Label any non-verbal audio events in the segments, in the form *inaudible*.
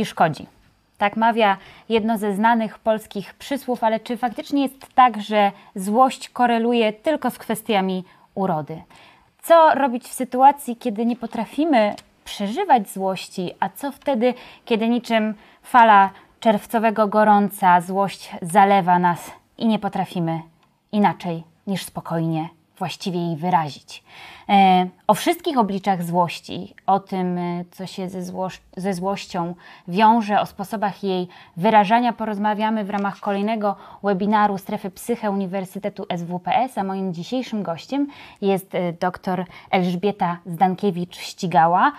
złości szkodzi. Tak mawia jedno ze znanych polskich przysłów, ale czy faktycznie jest tak, że złość koreluje tylko z kwestiami urody? Co robić w sytuacji, kiedy nie potrafimy przeżywać złości, a co wtedy, kiedy niczym fala czerwcowego gorąca złość zalewa nas i nie potrafimy inaczej niż spokojnie właściwie jej wyrazić. E, o wszystkich obliczach złości, o tym, e, co się ze, ze złością wiąże, o sposobach jej wyrażania porozmawiamy w ramach kolejnego webinaru Strefy Psyche Uniwersytetu SWPS, a moim dzisiejszym gościem jest e, dr Elżbieta Zdankiewicz-Ścigała,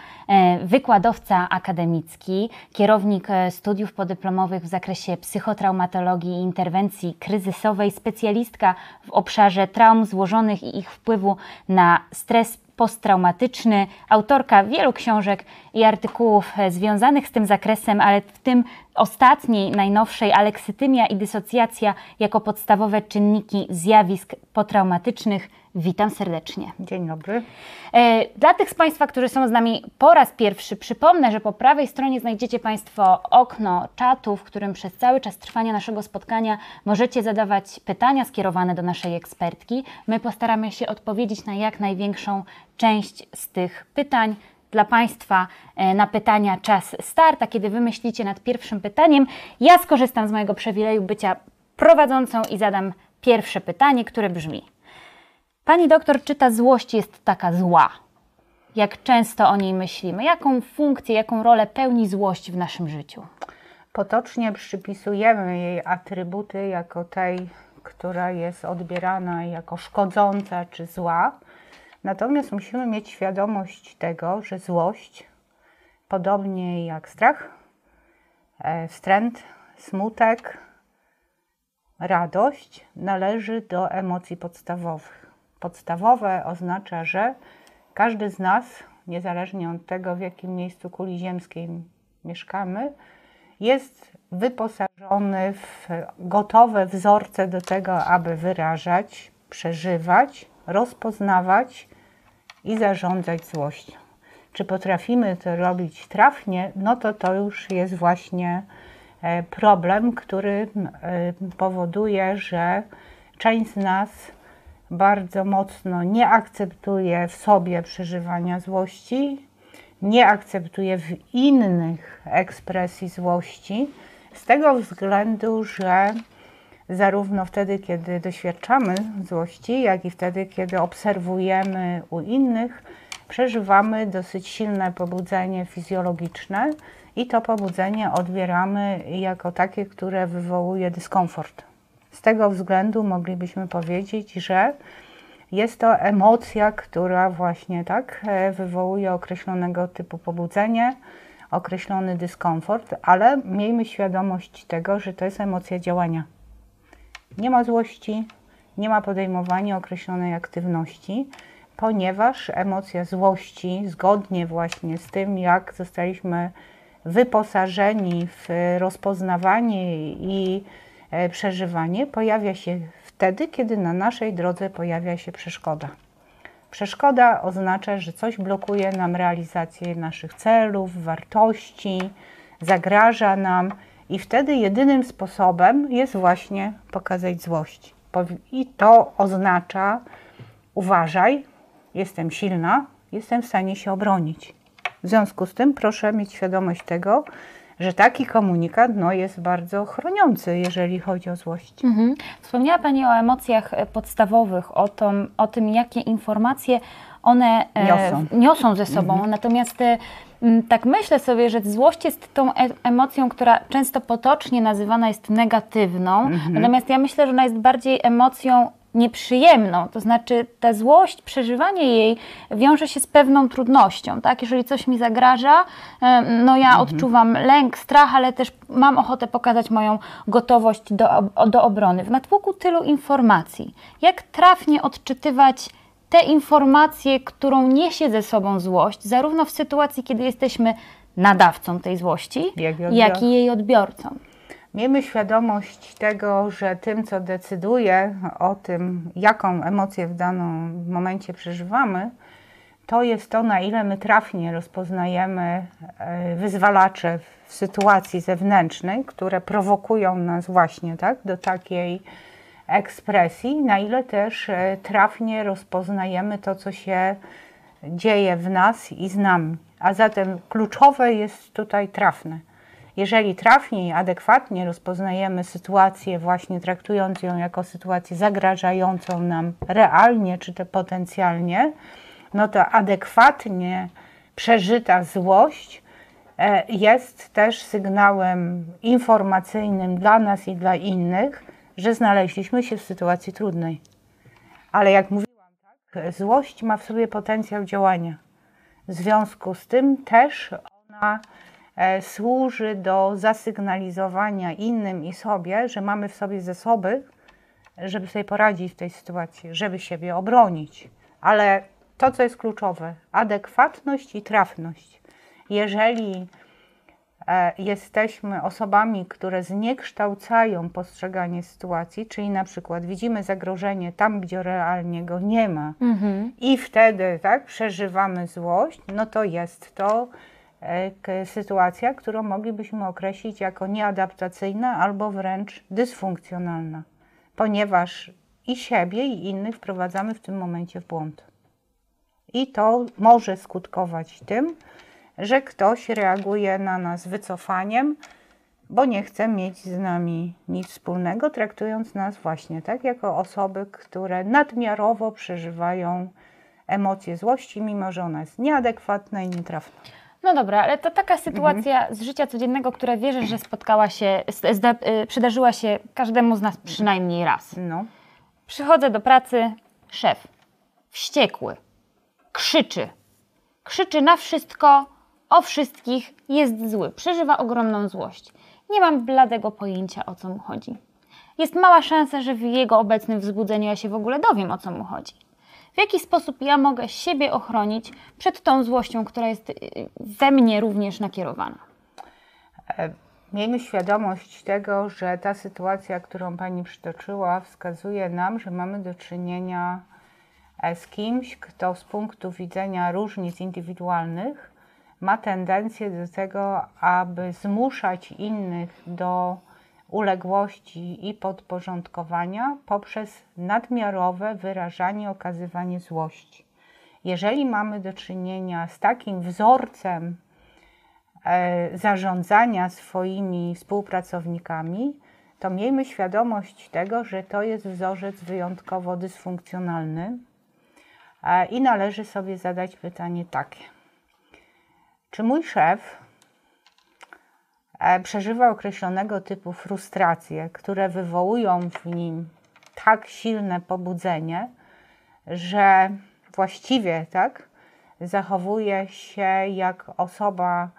wykładowca akademicki, kierownik studiów podyplomowych w zakresie psychotraumatologii i interwencji kryzysowej, specjalistka w obszarze traum złożonych i ich wpływu na stres posttraumatyczny, autorka wielu książek i artykułów e, związanych z tym zakresem, ale w tym ostatniej, najnowszej, aleksytymia i dysocjacja jako podstawowe czynniki zjawisk potraumatycznych. Witam serdecznie. Dzień dobry. E, dla tych z Państwa, którzy są z nami po raz pierwszy, przypomnę, że po prawej stronie znajdziecie Państwo okno czatu, w którym przez cały czas trwania naszego spotkania możecie zadawać pytania skierowane do naszej ekspertki. My postaramy się odpowiedzieć na jak największą część z tych pytań dla Państwa e, na pytania czas start, a kiedy Wy myślicie nad pierwszym pytaniem, ja skorzystam z mojego przywileju bycia prowadzącą i zadam pierwsze pytanie, które brzmi: Pani doktor, czy ta złość jest taka zła? Jak często o niej myślimy? Jaką funkcję, jaką rolę pełni złość w naszym życiu? Potocznie przypisujemy jej atrybuty jako tej, która jest odbierana jako szkodząca czy zła Natomiast musimy mieć świadomość tego, że złość, podobnie jak strach, e, wstręt, smutek, radość, należy do emocji podstawowych. Podstawowe oznacza, że każdy z nas, niezależnie od tego, w jakim miejscu kuli ziemskiej mieszkamy, jest wyposażony w gotowe wzorce do tego, aby wyrażać, przeżywać, rozpoznawać i zarządzać złością. Czy potrafimy to robić trafnie, no to to już jest właśnie e, problem, który e, powoduje, że część z nas bardzo mocno nie akceptuje w sobie przeżywania złości, nie akceptuje w innych ekspresji złości, z tego względu, że zarówno wtedy, kiedy doświadczamy złości, jak i wtedy, kiedy obserwujemy u innych, przeżywamy dosyć silne pobudzenie fizjologiczne i to pobudzenie odbieramy jako takie, które wywołuje dyskomfort. Z tego względu moglibyśmy powiedzieć, że jest to emocja, która właśnie tak e, wywołuje określonego typu pobudzenie, określony dyskomfort, ale miejmy świadomość tego, że to jest emocja działania. Nie ma złości, nie ma podejmowania określonej aktywności, ponieważ emocja złości, zgodnie właśnie z tym, jak zostaliśmy wyposażeni w rozpoznawanie i przeżywanie, pojawia się wtedy, kiedy na naszej drodze pojawia się przeszkoda. Przeszkoda oznacza, że coś blokuje nam realizację naszych celów, wartości, zagraża nam i wtedy jedynym sposobem jest właśnie pokazać złość. I to oznacza: uważaj, jestem silna, jestem w stanie się obronić. W związku z tym proszę mieć świadomość tego, że taki komunikat no, jest bardzo chroniący, jeżeli chodzi o złość. Mhm. Wspomniała Pani o emocjach e, podstawowych, o, tym, o tym jakie informacje one e, niosą, niosą ze sobą. Mhm. Natomiast e, tak myślę sobie, że złość jest tą emocją, która często potocznie nazywana jest negatywną, mhm. natomiast ja myślę, że ona jest bardziej emocją nieprzyjemną, to znaczy ta złość, przeżywanie jej wiąże się z pewną trudnością, tak? Jeżeli coś mi zagraża, no ja mhm. odczuwam lęk, strach, ale też mam ochotę pokazać moją gotowość do, do obrony. W natłoku tylu informacji, jak trafnie odczytywać te informacje, którą niesie ze sobą złość, zarówno w sytuacji, kiedy jesteśmy nadawcą tej złości, jak i, jak i jej odbiorcą. Miejmy świadomość tego, że tym, co decyduje o tym, jaką emocję w danym momencie przeżywamy, to jest to, na ile my trafnie rozpoznajemy e, wyzwalacze w sytuacji zewnętrznej, które prowokują nas właśnie tak, do takiej ekspresji, na ile też e, trafnie rozpoznajemy to, co się dzieje w nas i z nami. A zatem kluczowe jest tutaj trafne. Jeżeli trafnie i adekwatnie rozpoznajemy sytuację, właśnie traktując ją jako sytuację zagrażającą nam realnie czy to potencjalnie, no to adekwatnie przeżyta złość e, jest też sygnałem informacyjnym dla nas i dla innych, że znaleźliśmy się w sytuacji trudnej. Ale jak mówiłam, tak, złość ma w sobie potencjał działania. W związku z tym też ona służy do zasygnalizowania innym i sobie, że mamy w sobie zasoby, żeby sobie poradzić w tej sytuacji, żeby siebie obronić. Ale to, co jest kluczowe, adekwatność i trafność. Jeżeli e, jesteśmy osobami, które zniekształcają postrzeganie sytuacji, czyli na przykład widzimy zagrożenie tam, gdzie realnie go nie ma mhm. i wtedy tak, przeżywamy złość, no to jest to e, sytuacja, którą moglibyśmy określić jako nieadaptacyjna albo wręcz dysfunkcjonalna, ponieważ i siebie, i innych wprowadzamy w tym momencie w błąd. I to może skutkować tym, że ktoś reaguje na nas wycofaniem, bo nie chce mieć z nami nic wspólnego, traktując nas właśnie tak, jako osoby, które nadmiarowo przeżywają emocje złości, mimo że ona jest nieadekwatna i nietrafna. No dobra, ale to taka sytuacja mhm. z życia codziennego, która wierzę, że spotkała się, zda, y, przydarzyła się każdemu z nas przynajmniej raz. No. Przychodzę do pracy, szef, wściekły, krzyczy. Krzyczy na wszystko, o wszystkich, jest zły, przeżywa ogromną złość. Nie mam bladego pojęcia, o co mu chodzi. Jest mała szansa, że w jego obecnym wzbudzeniu ja się w ogóle dowiem, o co mu chodzi. W jaki sposób ja mogę siebie ochronić przed tą złością, która jest y, we mnie również nakierowana? E, miejmy świadomość tego, że ta sytuacja, którą Pani przytoczyła, wskazuje nam, że mamy do czynienia z kimś, kto z punktu widzenia różnic indywidualnych ma tendencję do tego, aby zmuszać innych do uległości i podporządkowania poprzez nadmiarowe wyrażanie, okazywanie złości. Jeżeli mamy do czynienia z takim wzorcem e, zarządzania swoimi współpracownikami, to miejmy świadomość tego, że to jest wzorzec wyjątkowo dysfunkcjonalny, i należy sobie zadać pytanie takie. Czy mój szef e, przeżywa określonego typu frustracje, które wywołują w nim tak silne pobudzenie, że właściwie tak zachowuje się jak osoba,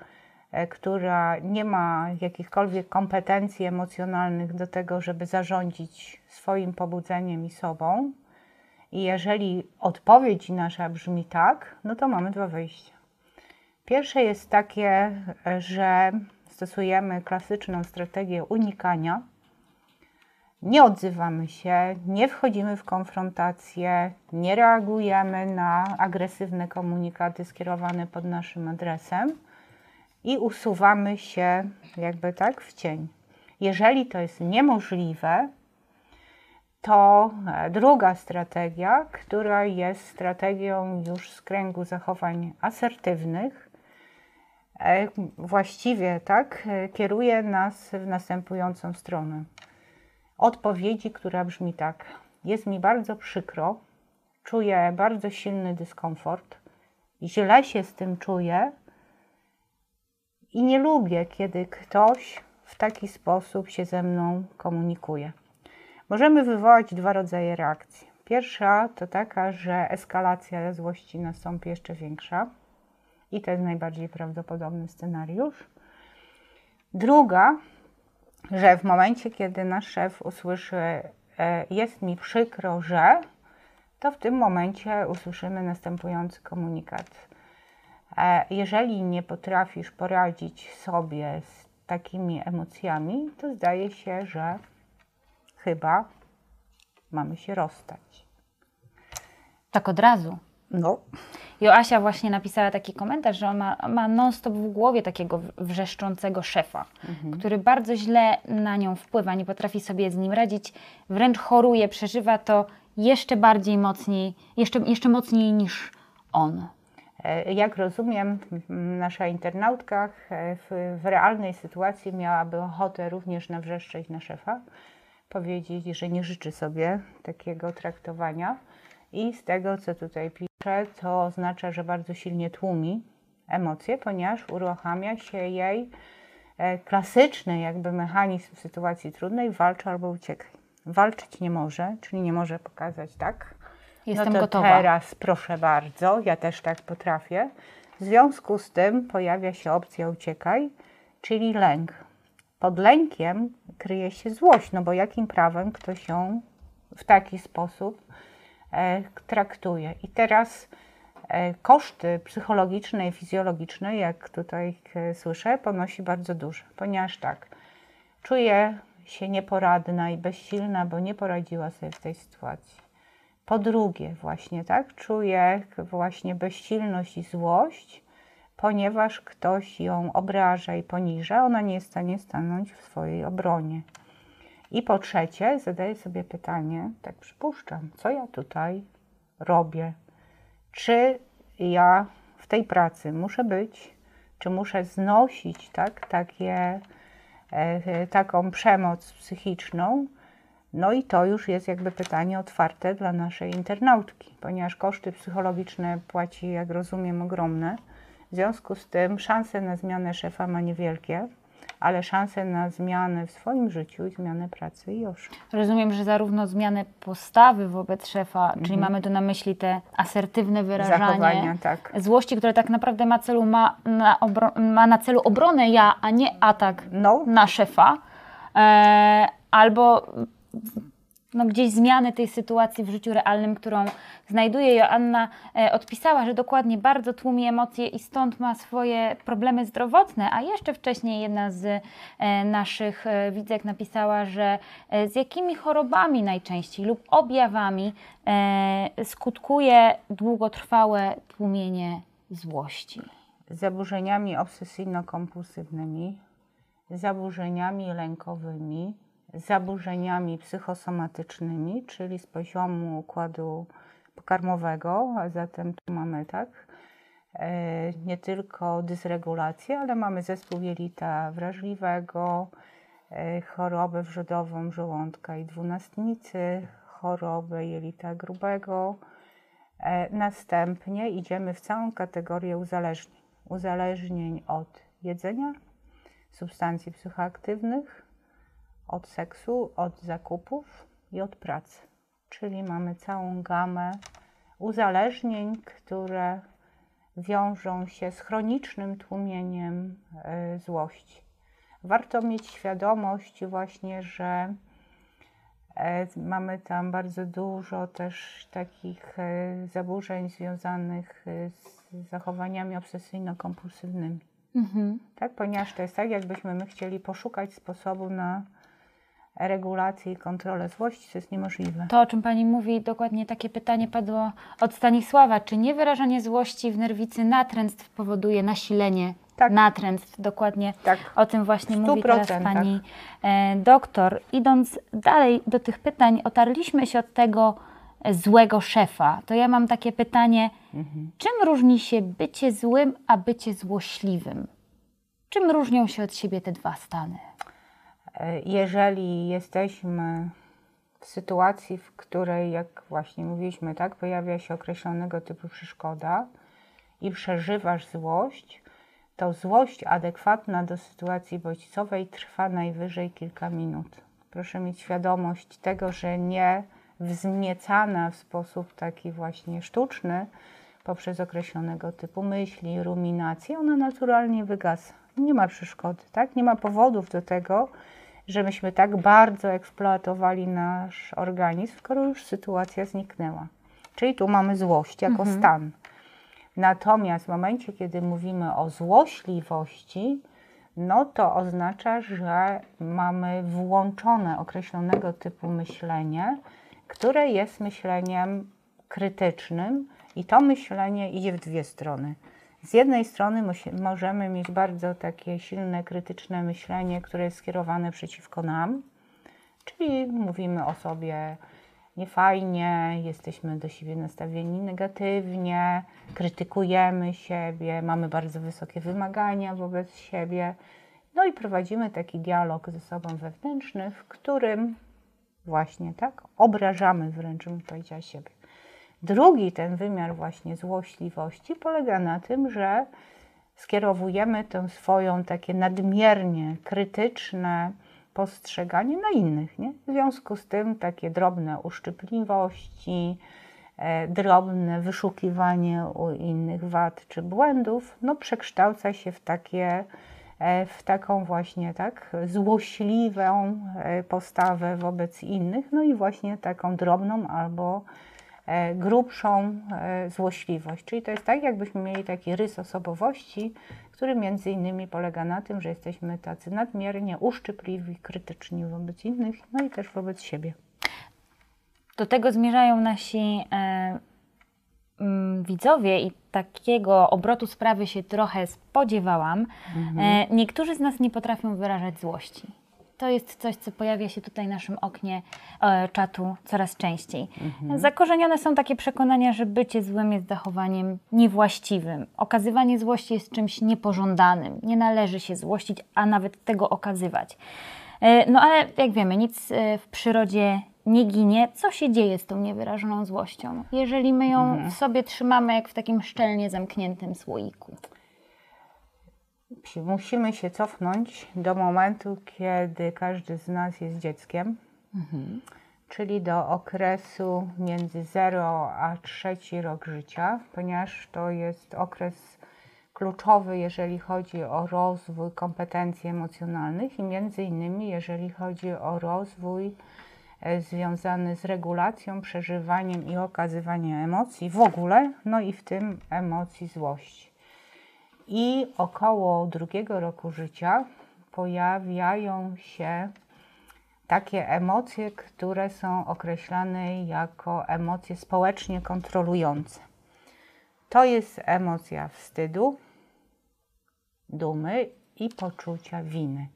e, która nie ma jakichkolwiek kompetencji emocjonalnych do tego, żeby zarządzić swoim pobudzeniem i sobą, i jeżeli odpowiedź nasza brzmi tak, no to mamy dwa wyjścia. Pierwsze jest takie, że stosujemy klasyczną strategię unikania. Nie odzywamy się, nie wchodzimy w konfrontację, nie reagujemy na agresywne komunikaty skierowane pod naszym adresem i usuwamy się jakby tak w cień. Jeżeli to jest niemożliwe, to e, druga strategia, która jest strategią już z kręgu zachowań asertywnych, właściwie tak, e, kieruje nas w następującą stronę. Odpowiedzi, która brzmi tak: Jest mi bardzo przykro, czuję bardzo silny dyskomfort, źle się z tym czuję i nie lubię, kiedy ktoś w taki sposób się ze mną komunikuje. Możemy wywołać dwa rodzaje reakcji. Pierwsza to taka, że eskalacja złości nastąpi jeszcze większa i to jest najbardziej prawdopodobny scenariusz. Druga, że w momencie, kiedy nasz szef usłyszy, e, jest mi przykro, że, to w tym momencie usłyszymy następujący komunikat. E, jeżeli nie potrafisz poradzić sobie z takimi emocjami, to zdaje się, że chyba mamy się rozstać. Tak od razu. No. Joasia właśnie napisała taki komentarz, że on ma, ma non-stop w głowie takiego wrzeszczącego szefa, mhm. który bardzo źle na nią wpływa, nie potrafi sobie z nim radzić, wręcz choruje, przeżywa to jeszcze bardziej mocniej, jeszcze, jeszcze mocniej niż on. E, jak rozumiem, nasza internautka e, w, w realnej sytuacji miałaby ochotę również nawrzeszczeć na szefa, powiedzieć, że nie życzy sobie takiego traktowania. I z tego, co tutaj pisze, to oznacza, że bardzo silnie tłumi emocje, ponieważ uruchamia się jej e, klasyczny jakby mechanizm w sytuacji trudnej, walcz albo uciekaj. Walczyć nie może, czyli nie może pokazać tak, Jestem no to gotowa. teraz proszę bardzo, ja też tak potrafię. W związku z tym pojawia się opcja uciekaj, czyli lęk. Pod lękiem kryje się złość, no bo jakim prawem ktoś ją w taki sposób traktuje. I teraz e, koszty psychologiczne i fizjologiczne, jak tutaj e, słyszę, ponosi bardzo duże, ponieważ tak, czuje się nieporadna i bezsilna, bo nie poradziła sobie w tej sytuacji. Po drugie, właśnie tak, czuje właśnie bezsilność i złość, ponieważ ktoś ją obraża i poniża, ona nie jest w stanie stanąć w swojej obronie. I po trzecie, zadaję sobie pytanie, tak przypuszczam, co ja tutaj robię? Czy ja w tej pracy muszę być, czy muszę znosić tak, takie, e, taką przemoc psychiczną? No i to już jest jakby pytanie otwarte dla naszej internautki, ponieważ koszty psychologiczne płaci, jak rozumiem, ogromne. W związku z tym szanse na zmianę szefa ma niewielkie, ale szanse na zmianę w swoim życiu i zmianę pracy już. Rozumiem, że zarówno zmianę postawy wobec szefa, mhm. czyli mamy tu na myśli te asertywne wyrażanie tak. złości, które tak naprawdę ma, celu, ma, na, ma na celu obronę ja, a nie atak no. na szefa. E, albo no, gdzieś zmiany tej sytuacji w życiu realnym, którą znajduje. Joanna e, odpisała, że dokładnie bardzo tłumi emocje i stąd ma swoje problemy zdrowotne, a jeszcze wcześniej jedna z e, naszych e, widzek napisała, że z jakimi chorobami najczęściej lub objawami skutkuje długotrwałe tłumienie złości. Zaburzeniami obsesyjno-kompulsywnymi, zaburzeniami lękowymi, zaburzeniami psychosomatycznymi, czyli z poziomu układu pokarmowego, a zatem tu mamy tak, e, nie tylko dysregulację, ale mamy zespół jelita wrażliwego, e, chorobę wrzodową żołądka i dwunastnicy, chorobę jelita grubego. E, następnie idziemy w całą kategorię uzależnień. Uzależnień od jedzenia, substancji psychoaktywnych, od seksu, od zakupów i od pracy. Czyli mamy całą gamę uzależnień, które wiążą się z chronicznym tłumieniem y, złości. Warto mieć świadomość właśnie, że y, mamy tam bardzo dużo też takich y, zaburzeń związanych z zachowaniami obsesyjno-kompulsywnymi. Mhm. Tak, ponieważ to jest tak, jakbyśmy my chcieli poszukać sposobu na regulacji i kontrolę złości, to jest niemożliwe. To, o czym Pani mówi, dokładnie takie pytanie padło od Stanisława. Czy niewyrażanie złości w nerwicy natręstw powoduje nasilenie tak. natręstw? Dokładnie tak. o tym właśnie mówi teraz Pani e, doktor. Idąc dalej do tych pytań, otarliśmy się od tego złego szefa. To ja mam takie pytanie, mhm. czym różni się bycie złym, a bycie złośliwym? Czym różnią się od siebie te dwa stany? Jeżeli jesteśmy w sytuacji, w której, jak właśnie mówiliśmy, tak, pojawia się określonego typu przeszkoda i przeżywasz złość, to złość adekwatna do sytuacji bodźcowej trwa najwyżej kilka minut. Proszę mieć świadomość tego, że nie wzniecana w sposób taki właśnie sztuczny poprzez określonego typu myśli, ruminacje, ona naturalnie wygasa. Nie ma przeszkody, tak? Nie ma powodów do tego, że myśmy tak bardzo eksploatowali nasz organizm, skoro już sytuacja zniknęła. Czyli tu mamy złość jako mhm. stan. Natomiast w momencie, kiedy mówimy o złośliwości, no to oznacza, że mamy włączone określonego typu myślenie, które jest myśleniem krytycznym I to myślenie idzie w dwie strony. Z jednej strony możemy mieć bardzo takie silne, krytyczne myślenie, które jest skierowane przeciwko nam, czyli mówimy o sobie niefajnie, jesteśmy do siebie nastawieni negatywnie, krytykujemy siebie, mamy bardzo wysokie wymagania wobec siebie. No i prowadzimy taki dialog ze sobą wewnętrzny, w którym właśnie tak obrażamy wręcz, bym powiedziała, siebie. Drugi ten wymiar właśnie złośliwości polega na tym, że skierowujemy tę swoją takie nadmiernie krytyczne postrzeganie na innych. Nie? W związku z tym takie drobne uszczypliwości, e, drobne wyszukiwanie u innych wad czy błędów, no przekształca się w takie e, w taką właśnie tak złośliwą e, postawę wobec innych, no i właśnie taką drobną albo grubszą e, złośliwość. Czyli to jest tak, jakbyśmy mieli taki rys osobowości, który między innymi polega na tym, że jesteśmy tacy nadmiernie uszczypliwi, krytyczni wobec innych, no i też wobec siebie. Do tego zmierzają nasi e, mm, widzowie i takiego obrotu sprawy się trochę spodziewałam. Mhm. E, niektórzy z nas nie potrafią wyrażać złości to jest coś, co pojawia się tutaj w naszym oknie e, czatu coraz częściej. Mhm. Zakorzenione są takie przekonania, że bycie złym jest zachowaniem niewłaściwym. Okazywanie złości jest czymś niepożądanym. Nie należy się złościć, a nawet tego okazywać. E, no ale jak wiemy, nic e, w przyrodzie nie ginie. Co się dzieje z tą niewyrażoną złością, jeżeli my ją mhm. w sobie trzymamy jak w takim szczelnie zamkniętym słoiku? Musimy się cofnąć do momentu, kiedy każdy z nas jest dzieckiem, mhm. czyli do okresu między 0 a 3 rok życia, ponieważ to jest okres kluczowy, jeżeli chodzi o rozwój kompetencji emocjonalnych i między innymi jeżeli chodzi o rozwój e, związany z regulacją, przeżywaniem i okazywaniem emocji w ogóle, no i w tym emocji złości i około drugiego roku życia pojawiają się takie emocje, które są określane jako emocje społecznie kontrolujące. To jest emocja wstydu, dumy i poczucia winy.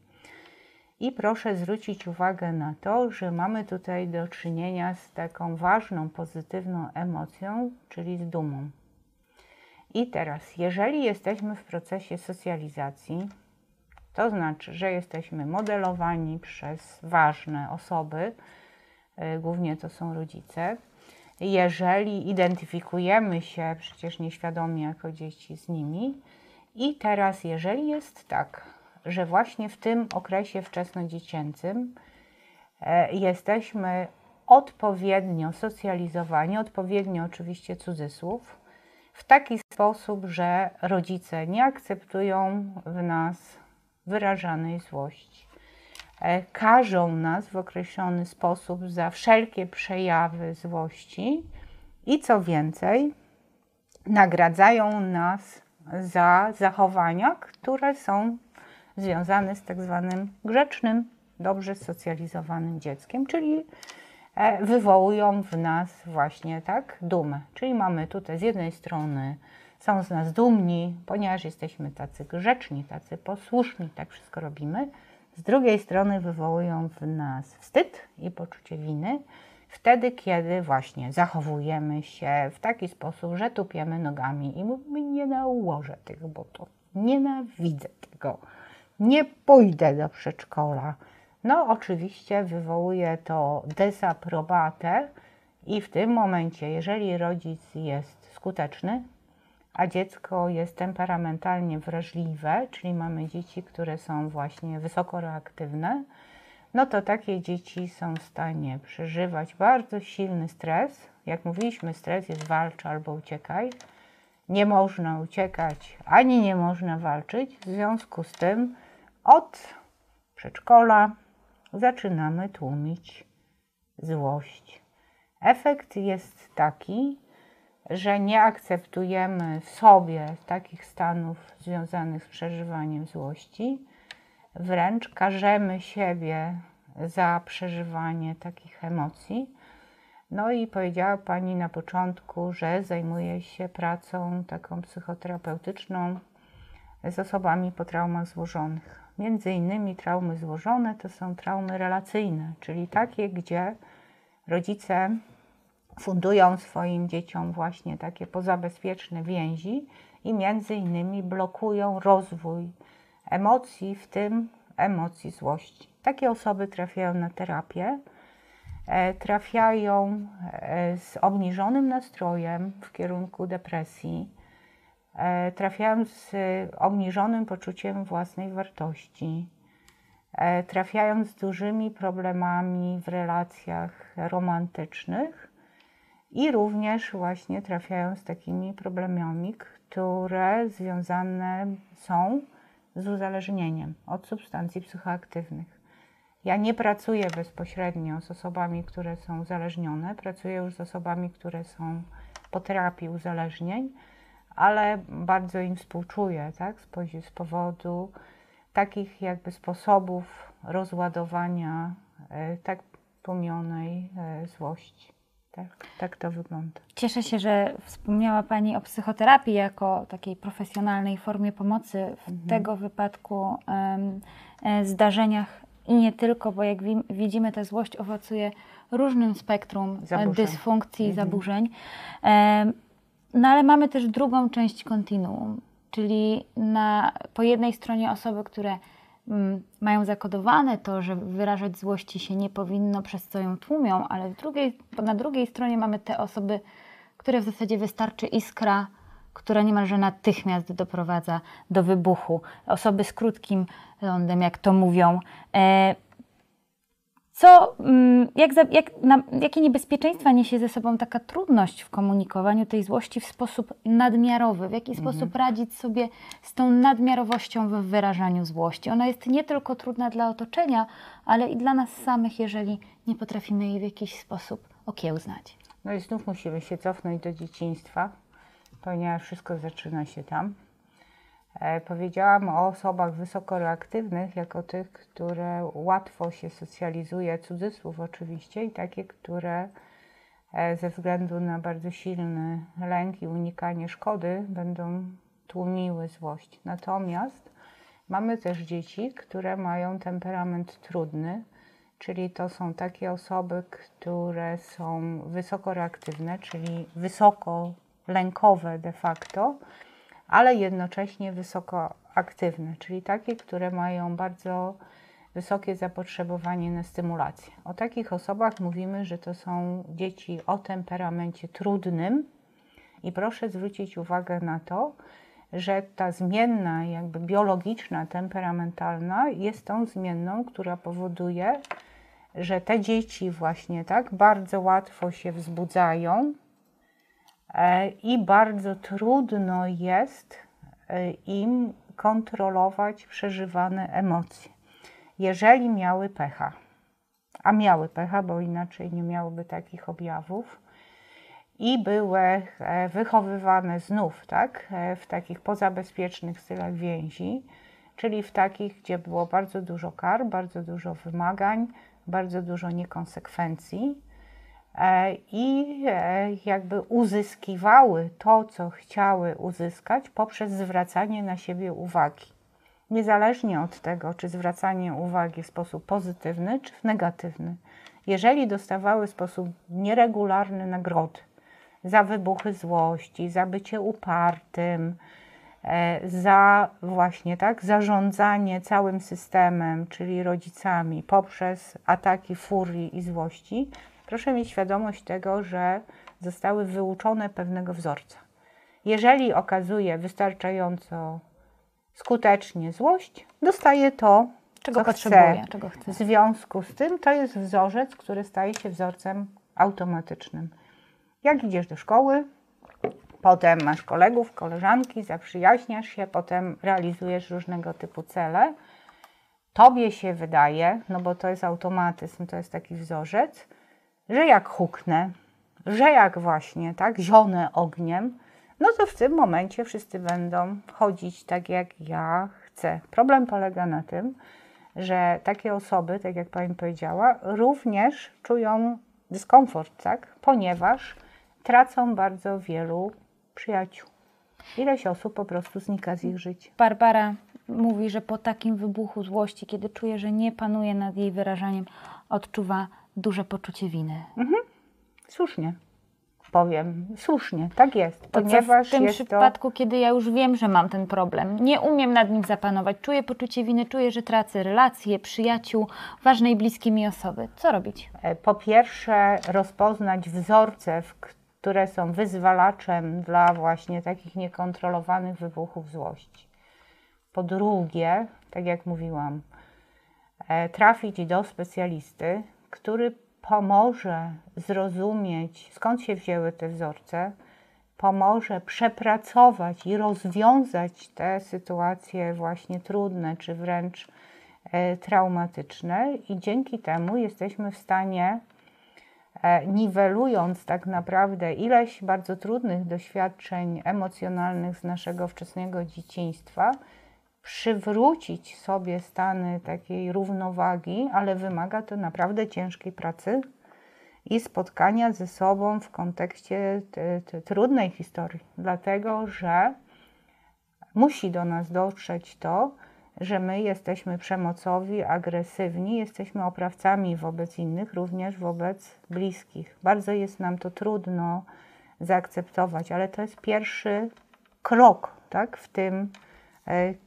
I proszę zwrócić uwagę na to, że mamy tutaj do czynienia z taką ważną, pozytywną emocją, czyli z dumą. I teraz, jeżeli jesteśmy w procesie socjalizacji, to znaczy, że jesteśmy modelowani przez ważne osoby, y, głównie to są rodzice. Jeżeli identyfikujemy się przecież nieświadomie jako dzieci z nimi, i teraz, jeżeli jest tak, że właśnie w tym okresie wczesnodziecięcym e, jesteśmy odpowiednio socjalizowani, odpowiednio oczywiście cudzysłów, w taki sposób, że rodzice nie akceptują w nas wyrażanej złości. E, każą nas w określony sposób za wszelkie przejawy złości i co więcej, nagradzają nas za zachowania, które są związane z tak zwanym grzecznym, dobrze socjalizowanym dzieckiem, czyli wywołują w nas właśnie tak dumę. Czyli mamy tutaj z jednej strony są z nas dumni, ponieważ jesteśmy tacy grzeczni, tacy posłuszni, tak wszystko robimy. Z drugiej strony wywołują w nas wstyd i poczucie winy, wtedy, kiedy właśnie zachowujemy się w taki sposób, że tupiemy nogami i mówimy, nie nałożę tych butów, nienawidzę tego, nie pójdę do przedszkola, no, oczywiście wywołuje to desaprobatę, i w tym momencie, jeżeli rodzic jest skuteczny, a dziecko jest temperamentalnie wrażliwe, czyli mamy dzieci, które są właśnie wysoko reaktywne, no to takie dzieci są w stanie przeżywać bardzo silny stres. Jak mówiliśmy, stres jest walcz albo uciekaj. Nie można uciekać ani nie można walczyć. W związku z tym od przedszkola zaczynamy tłumić złość. Efekt jest taki, że nie akceptujemy sobie takich stanów związanych z przeżywaniem złości, wręcz karzemy siebie za przeżywanie takich emocji. No i powiedziała Pani na początku, że zajmuje się pracą taką psychoterapeutyczną z osobami po traumach złożonych. Między innymi traumy złożone to są traumy relacyjne, czyli takie, gdzie rodzice fundują swoim dzieciom właśnie takie pozabezpieczne więzi i między innymi blokują rozwój emocji, w tym emocji złości. Takie osoby trafiają na terapię, e, trafiają e, z obniżonym nastrojem w kierunku depresji, trafiają z obniżonym poczuciem własnej wartości, trafiają z dużymi problemami w relacjach romantycznych i również właśnie trafiają z takimi problemami, które związane są z uzależnieniem od substancji psychoaktywnych. Ja nie pracuję bezpośrednio z osobami, które są uzależnione, pracuję już z osobami, które są po terapii uzależnień, ale bardzo im współczuję, tak, z powodu takich jakby sposobów rozładowania e, tak tłumionej e, złości. Tak, tak to wygląda. Cieszę się, że wspomniała Pani o psychoterapii jako takiej profesjonalnej formie pomocy w mhm. tego wypadku um, zdarzeniach i nie tylko, bo jak wi widzimy, ta złość owocuje różnym spektrum e, zaburzeń. dysfunkcji i mhm. zaburzeń. No ale mamy też drugą część kontinuum, czyli na, po jednej stronie osoby, które Mm, mają zakodowane to, że wyrażać złości się nie powinno, przez co ją tłumią, ale drugiej, na drugiej stronie mamy te osoby, które w zasadzie wystarczy iskra, która niemalże natychmiast doprowadza do wybuchu. Osoby z krótkim lądem, jak to mówią. E, co, mm, jak, jak, na, jakie niebezpieczeństwa niesie ze sobą taka trudność w komunikowaniu tej złości w sposób nadmiarowy? W jaki mhm. sposób radzić sobie z tą nadmiarowością w wyrażaniu złości? Ona jest nie tylko trudna dla otoczenia, ale i dla nas samych, jeżeli nie potrafimy jej w jakiś sposób okiełznać. No i znów musimy się cofnąć do dzieciństwa, ponieważ wszystko zaczyna się tam. E, powiedziałam o osobach wysokoreaktywnych jako tych, które łatwo się socjalizuje, cudzysłów oczywiście, i takie, które e, ze względu na bardzo silny lęk i unikanie szkody będą tłumiły złość. Natomiast mamy też dzieci, które mają temperament trudny, czyli to są takie osoby, które są wysokoreaktywne, czyli wysoko lękowe de facto, ale jednocześnie wysoko aktywne, czyli takie, które mają bardzo wysokie zapotrzebowanie na stymulację. O takich osobach mówimy, że to są dzieci o temperamencie trudnym i proszę zwrócić uwagę na to, że ta zmienna, jakby biologiczna, temperamentalna jest tą zmienną, która powoduje, że te dzieci właśnie tak bardzo łatwo się wzbudzają, i bardzo trudno jest e, im kontrolować przeżywane emocje. Jeżeli miały pecha, a miały pecha, bo inaczej nie miałyby takich objawów, i były e, wychowywane znów tak, w takich pozabezpiecznych stylach więzi, czyli w takich, gdzie było bardzo dużo kar, bardzo dużo wymagań, bardzo dużo niekonsekwencji, E, i e, jakby uzyskiwały to, co chciały uzyskać poprzez zwracanie na siebie uwagi. Niezależnie od tego, czy zwracanie uwagi w sposób pozytywny, czy w negatywny. Jeżeli dostawały w sposób nieregularny nagrody za wybuchy złości, za bycie upartym, e, za właśnie tak zarządzanie całym systemem, czyli rodzicami, poprzez ataki furii i złości, proszę mieć świadomość tego, że zostały wyuczone pewnego wzorca. Jeżeli okazuje wystarczająco skutecznie złość, dostaje to, czego potrzebuje, chce. czego chce. W związku z tym to jest wzorzec, który staje się wzorcem automatycznym. Jak idziesz do szkoły, potem masz kolegów, koleżanki, zaprzyjaźniasz się, potem realizujesz różnego typu cele. Tobie się wydaje, no bo to jest automatyzm, to jest taki wzorzec, że jak huknę, że jak właśnie, tak, zionę ogniem, no to w tym momencie wszyscy będą chodzić tak, jak ja chcę. Problem polega na tym, że takie osoby, tak jak Pani powiedziała, również czują dyskomfort, tak? Ponieważ tracą bardzo wielu przyjaciół. Ileś osób po prostu znika z ich życia. Barbara mówi, że po takim wybuchu złości, kiedy czuje, że nie panuje nad jej wyrażaniem, odczuwa duże poczucie winy. Słusznie. Powiem, słusznie, tak jest. To ponieważ w tym jest to przypadku, kiedy ja już wiem, że mam ten problem, nie umiem nad nim zapanować, czuję poczucie winy, czuję, że tracę relacje, przyjaciół, ważne i bliskie mi osoby. Co robić? E, po pierwsze rozpoznać wzorce, w- które są wyzwalaczem dla właśnie takich niekontrolowanych wybuchów złości. Po drugie, tak jak mówiłam, e, trafić do specjalisty, który pomoże zrozumieć, skąd się wzięły te wzorce, pomoże przepracować i rozwiązać te sytuacje właśnie trudne, czy wręcz e, traumatyczne, i dzięki temu jesteśmy w stanie e, niwelując tak naprawdę ileś bardzo trudnych doświadczeń emocjonalnych z naszego wczesnego dzieciństwa, przywrócić sobie stany takiej równowagi, ale wymaga to naprawdę ciężkiej pracy i spotkania ze sobą w kontekście te, te trudnej historii, dlatego że musi do nas dotrzeć to, że my jesteśmy przemocowi, agresywni, jesteśmy oprawcami wobec innych, również wobec bliskich. Bardzo jest nam to trudno zaakceptować, ale to jest pierwszy krok tak, w tym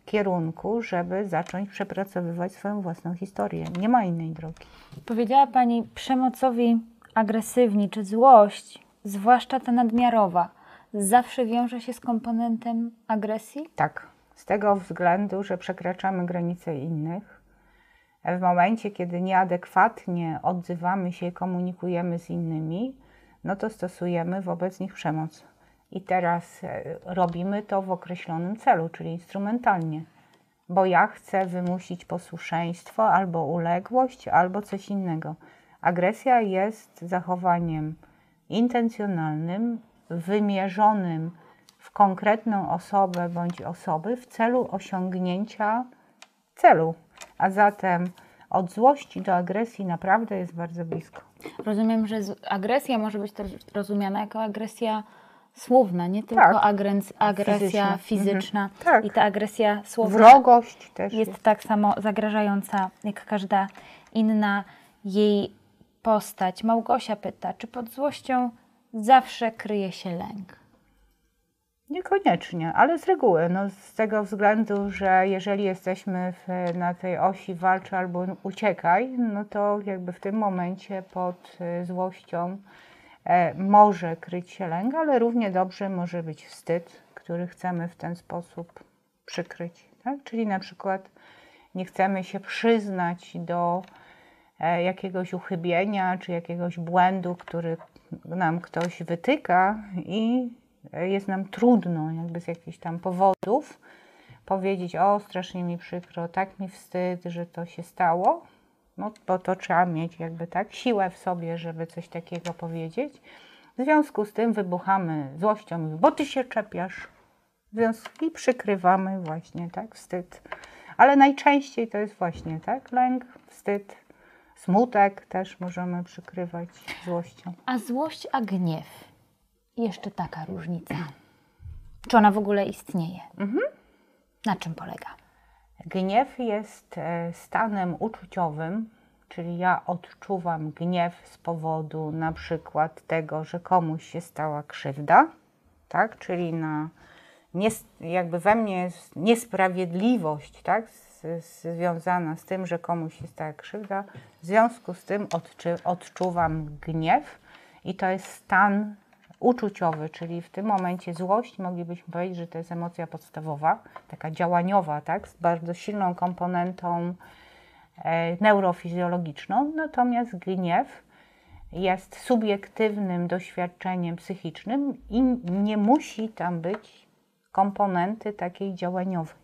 kierunku, żeby zacząć przepracowywać swoją własną historię. Nie ma innej drogi. Powiedziała Pani przemocowi, agresywni czy złość, zwłaszcza ta nadmiarowa, zawsze wiąże się z komponentem agresji? Tak, z tego względu, że przekraczamy granice innych. W momencie, kiedy nieadekwatnie odzywamy się i komunikujemy z innymi, no to stosujemy wobec nich przemoc. I teraz e, robimy to w określonym celu, czyli instrumentalnie, bo ja chcę wymusić posłuszeństwo albo uległość, albo coś innego. Agresja jest zachowaniem intencjonalnym, wymierzonym w konkretną osobę bądź osoby w celu osiągnięcia celu. A zatem od złości do agresji naprawdę jest bardzo blisko. Rozumiem, że agresja może być też rozumiana jako agresja słowna, nie tylko Tak. agres- agresja Fizyczna. fizyczna. Mhm. Tak. I ta agresja słowna Wrogość też jest. jest tak samo zagrażająca jak każda inna jej postać. Małgosia pyta, czy pod złością zawsze kryje się lęk? Niekoniecznie, ale z reguły. No, z tego względu, że jeżeli jesteśmy w, na tej osi walcz albo uciekaj, no to jakby w tym momencie pod e, złością może kryć się lęk, ale równie dobrze może być wstyd, który chcemy w ten sposób przykryć. Tak? Czyli na przykład nie chcemy się przyznać do e, jakiegoś uchybienia czy jakiegoś błędu, który nam ktoś wytyka i e, jest nam trudno jakby z jakichś tam powodów powiedzieć, o strasznie mi przykro, tak mi wstyd, że to się stało, no bo to trzeba mieć jakby tak siłę w sobie, żeby coś takiego powiedzieć. W związku z tym wybuchamy złością, bo ty się czepiasz. W związku i przykrywamy właśnie tak wstyd. Ale najczęściej to jest właśnie tak lęk, wstyd, smutek też możemy przykrywać złością. A złość, a gniew. Jeszcze taka różnica. Czy ona w ogóle istnieje? Na czym polega? Gniew jest e, stanem uczuciowym, czyli ja odczuwam gniew z powodu na przykład tego, że komuś się stała krzywda, tak? Czyli na jakby we mnie jest niesprawiedliwość, tak? Z, z, związana z tym, że komuś się stała krzywda. W związku z tym odczy- odczuwam gniew i to jest stan uczuciowy, czyli w tym momencie złość moglibyśmy powiedzieć, że to jest emocja podstawowa, taka działaniowa, tak, z bardzo silną komponentą e, neurofizjologiczną, natomiast gniew jest subiektywnym doświadczeniem psychicznym i nie musi tam być komponenty takiej działaniowej.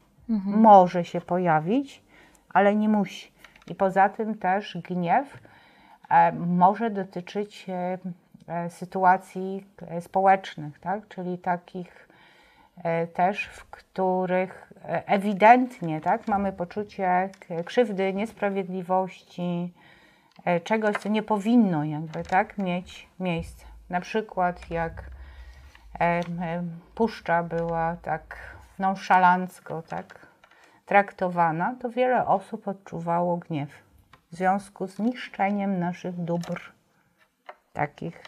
Może się pojawić, ale nie musi. I poza tym też gniew e, może dotyczyć e, sytuacji e, społecznych, tak? czyli takich e, też, w których e, ewidentnie tak, mamy poczucie krzywdy, niesprawiedliwości, e, czegoś, co nie powinno jakby tak mieć miejsce. Na przykład jak e, e, puszcza była tak nonszalancko tak traktowana, to wiele osób odczuwało gniew w związku z niszczeniem naszych dóbr, takich,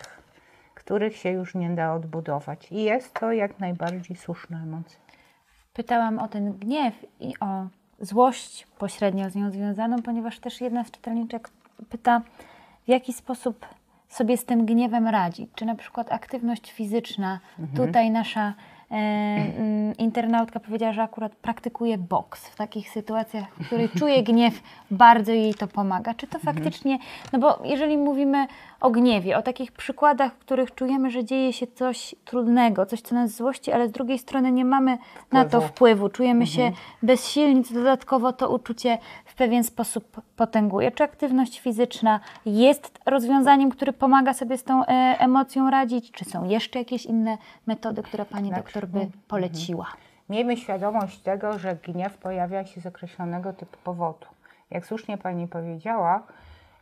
których się już nie da odbudować. I jest to jak najbardziej słuszna emocja. Pytałam o ten gniew i o złość pośrednio z nią związaną, ponieważ też jedna z czytelniczek pyta, w jaki sposób sobie z tym gniewem radzić. Czy na przykład aktywność fizyczna, mhm. tutaj nasza internautka powiedziała, że akurat praktykuje boks w takich sytuacjach, w której *laughs* czuje gniew, bardzo jej to pomaga. Czy to mhm. faktycznie, no bo jeżeli mówimy o gniewie, o takich przykładach, w których czujemy, że dzieje się coś trudnego, coś, co nas złości, ale z drugiej strony nie mamy wpływu. na to wpływu, czujemy mhm. się bezsilni, co dodatkowo to uczucie w pewien sposób potęguje. Czy aktywność fizyczna jest rozwiązaniem, które pomaga sobie z tą e, emocją radzić? Czy są jeszcze jakieś inne metody, które Pani znaczy, doktor by mhm. poleciła? Miejmy świadomość tego, że gniew pojawia się z określonego typu powodu. Jak słusznie Pani powiedziała,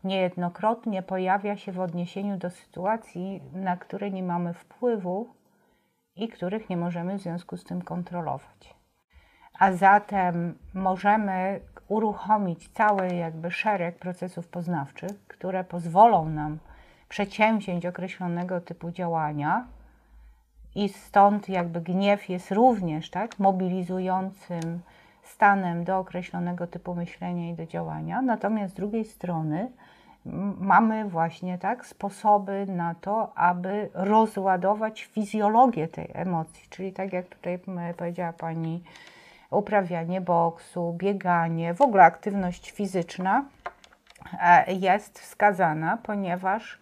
niejednokrotnie pojawia się w odniesieniu do sytuacji, na które nie mamy wpływu i których nie możemy w związku z tym kontrolować. A zatem możemy uruchomić cały jakby szereg procesów poznawczych, które pozwolą nam przedsięwziąć określonego typu działania i stąd jakby gniew jest również tak, mobilizującym stanem do określonego typu myślenia i do działania. Natomiast z drugiej strony mamy właśnie tak sposoby na to, aby rozładować fizjologię tej emocji, czyli tak jak tutaj powiedziała Pani, uprawianie boksu, bieganie, w ogóle aktywność fizyczna e, jest wskazana, ponieważ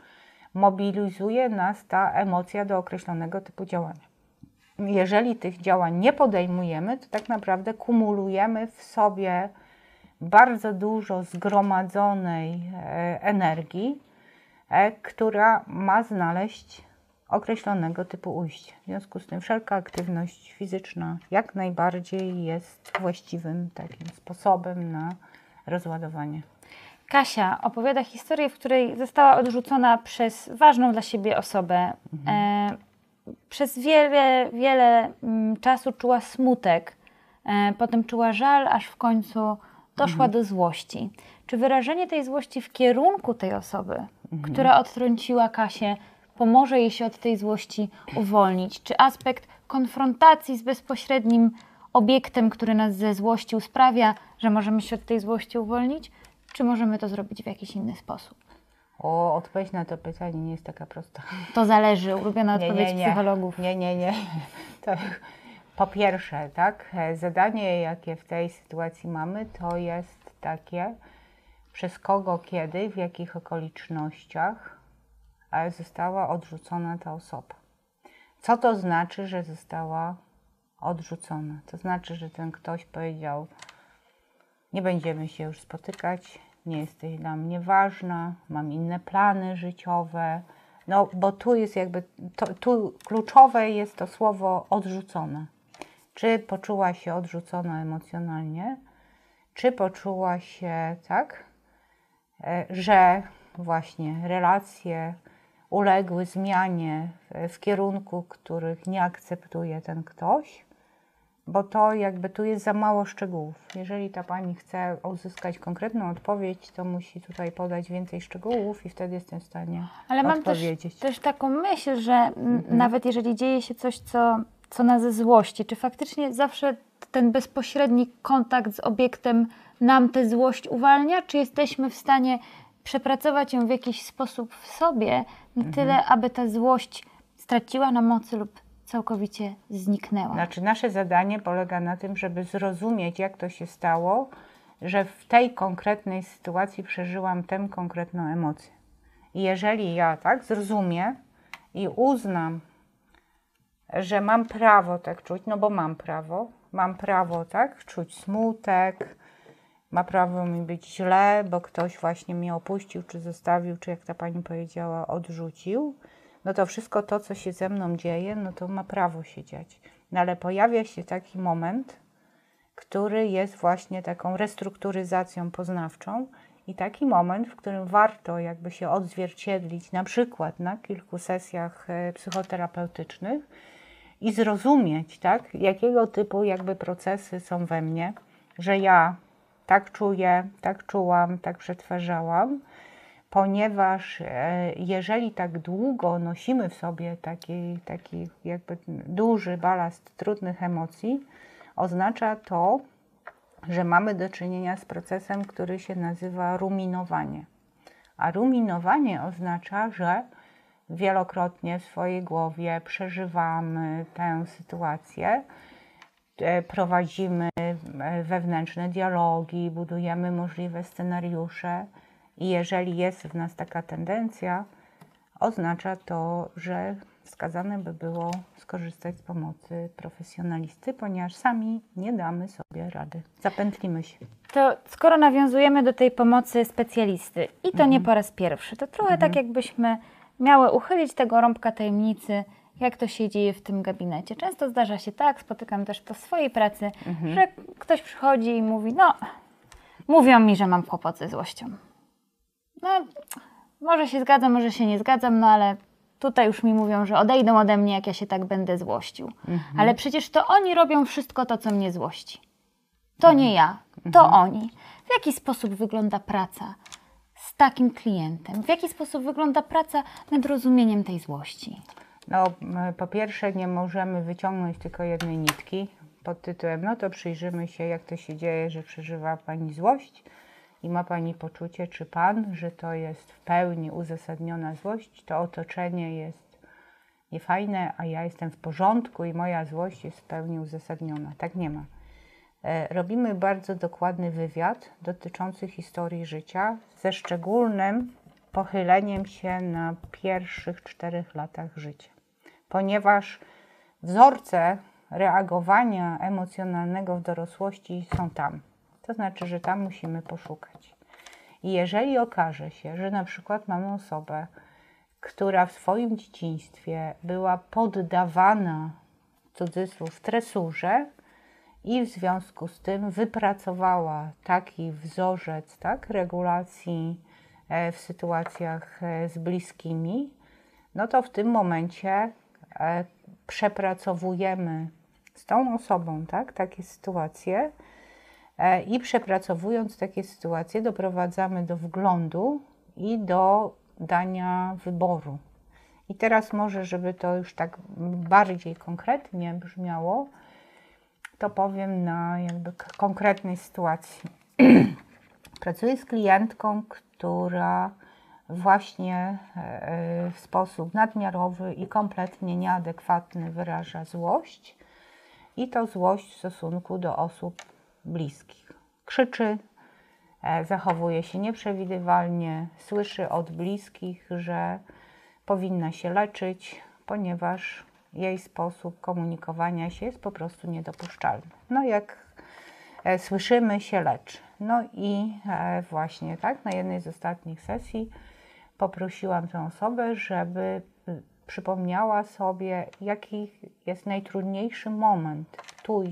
mobilizuje nas ta emocja do określonego typu działania. Jeżeli tych działań nie podejmujemy, to tak naprawdę kumulujemy w sobie bardzo dużo zgromadzonej e, energii, e, która ma znaleźć określonego typu ujście. W związku z tym wszelka aktywność fizyczna jak najbardziej jest właściwym takim sposobem na rozładowanie. Kasia opowiada historię, w której została odrzucona przez ważną dla siebie osobę. Mhm. E, przez wiele, wiele m, czasu czuła smutek, e, potem czuła żal, aż w końcu doszła mhm. do złości. Czy wyrażenie tej złości w kierunku tej osoby, mhm. która odtrąciła Kasię, pomoże jej się od tej złości uwolnić? Czy aspekt konfrontacji z bezpośrednim obiektem, który nas ze złości sprawia, że możemy się od tej złości uwolnić? Czy możemy to zrobić w jakiś inny sposób? O, odpowiedź na to pytanie nie jest taka prosta. To zależy, ulubiona nie, odpowiedź nie, nie. psychologów. Nie, nie, nie. To, po pierwsze, tak, zadanie, jakie w tej sytuacji mamy, to jest takie, przez kogo, kiedy, w jakich okolicznościach została odrzucona ta osoba. Co to znaczy, że została odrzucona? To znaczy, że ten ktoś powiedział: Nie będziemy się już spotykać, nie jesteś dla mnie ważna, mam inne plany życiowe. No, bo tu jest jakby, to, tu kluczowe jest to słowo odrzucone. Czy poczuła się odrzucona emocjonalnie, czy poczuła się tak, e, że właśnie relacje uległy zmianie w kierunku, których nie akceptuje ten ktoś, bo to jakby tu jest za mało szczegółów. Jeżeli ta pani chce uzyskać konkretną odpowiedź, to musi tutaj podać więcej szczegółów i wtedy jestem w stanie Ale mam też, też taką myśl, że mhm. nawet jeżeli dzieje się coś, co co na ze złości. Czy faktycznie zawsze ten bezpośredni kontakt z obiektem nam tę złość uwalnia, czy jesteśmy w stanie przepracować ją w jakiś sposób w sobie, na tyle, aby ta złość straciła na mocy lub całkowicie zniknęła? Znaczy, nasze zadanie polega na tym, żeby zrozumieć, jak to się stało, że w tej konkretnej sytuacji przeżyłam tę konkretną emocję. I jeżeli ja tak zrozumiem i uznam, że mam prawo tak czuć, no bo mam prawo, mam prawo tak czuć smutek, ma prawo mi być źle, bo ktoś właśnie mnie opuścił, czy zostawił, czy jak ta pani powiedziała, odrzucił. No to wszystko to, co się ze mną dzieje, no to ma prawo się dziać. No ale pojawia się taki moment, który jest właśnie taką restrukturyzacją poznawczą I taki moment, w którym warto jakby się odzwierciedlić, na przykład na kilku sesjach e, psychoterapeutycznych i zrozumieć, tak, jakiego typu jakby procesy są we mnie, że ja tak czuję, tak czułam, tak przetwarzałam, ponieważ e, jeżeli tak długo nosimy w sobie taki, taki jakby duży balast trudnych emocji, oznacza to, że mamy do czynienia z procesem, który się nazywa ruminowanie. A ruminowanie oznacza, że wielokrotnie w swojej głowie przeżywamy tę sytuację, e, prowadzimy e, wewnętrzne dialogi, budujemy możliwe scenariusze i jeżeli jest w nas taka tendencja, oznacza to, że wskazane by było skorzystać z pomocy profesjonalisty, ponieważ sami nie damy sobie rady. Zapętlimy się. To skoro nawiązujemy do tej pomocy specjalisty i to mhm. nie po raz pierwszy, to trochę tak mhm. tak jakbyśmy miały uchylić tego rąbka tajemnicy, jak to się dzieje w tym gabinecie. Często zdarza się tak, spotykam też to w swojej pracy, mhm. że ktoś przychodzi i mówi, no, mówią mi, że mam kłopot ze złością. No, może się zgadzam, może się nie zgadzam, no ale tutaj już mi mówią, że odejdą ode mnie, jak ja się tak będę złościł. Mhm. Ale przecież to oni robią wszystko to, co mnie złości. To mhm. nie ja, to mhm. oni. W jaki sposób wygląda praca z takim klientem? W jaki sposób wygląda praca nad rozumieniem tej złości? No, po pierwsze, nie możemy wyciągnąć tylko jednej nitki pod tytułem, no to przyjrzymy się, jak to się dzieje, że przeżywa Pani złość i ma Pani poczucie, czy Pan, że to jest w pełni uzasadniona złość, to otoczenie jest niefajne, a ja jestem w porządku i moja złość jest w pełni uzasadniona. Tak nie ma. E, robimy bardzo dokładny wywiad dotyczący historii życia ze szczególnym pochyleniem się na pierwszych czterech latach życia, ponieważ wzorce reagowania emocjonalnego w dorosłości są tam. To znaczy, że tam musimy poszukać. I jeżeli okaże się, że na przykład mamy osobę, która w swoim dzieciństwie była poddawana, cudzysłów, tresurze i w związku z tym wypracowała taki wzorzec tak, regulacji e, w sytuacjach e, z bliskimi, no to w tym momencie e, przepracowujemy z tą osobą tak, takie sytuacje i przepracowując takie sytuacje, doprowadzamy do wglądu i do dania wyboru. I teraz może, żeby to już tak bardziej konkretnie brzmiało, to powiem na jakby konkretnej sytuacji. *clears throat* Pracuję z klientką, która właśnie e, w sposób nadmiarowy i kompletnie nieadekwatny wyraża złość i to złość w stosunku do osób bliskich. Krzyczy, e, zachowuje się nieprzewidywalnie, słyszy od bliskich, że powinna się leczyć, ponieważ jej sposób komunikowania się jest po prostu niedopuszczalny. No jak e, słyszymy, się leczy. No i e, właśnie tak, na jednej z ostatnich sesji poprosiłam tę osobę, żeby przypomniała sobie, jaki jest najtrudniejszy moment tu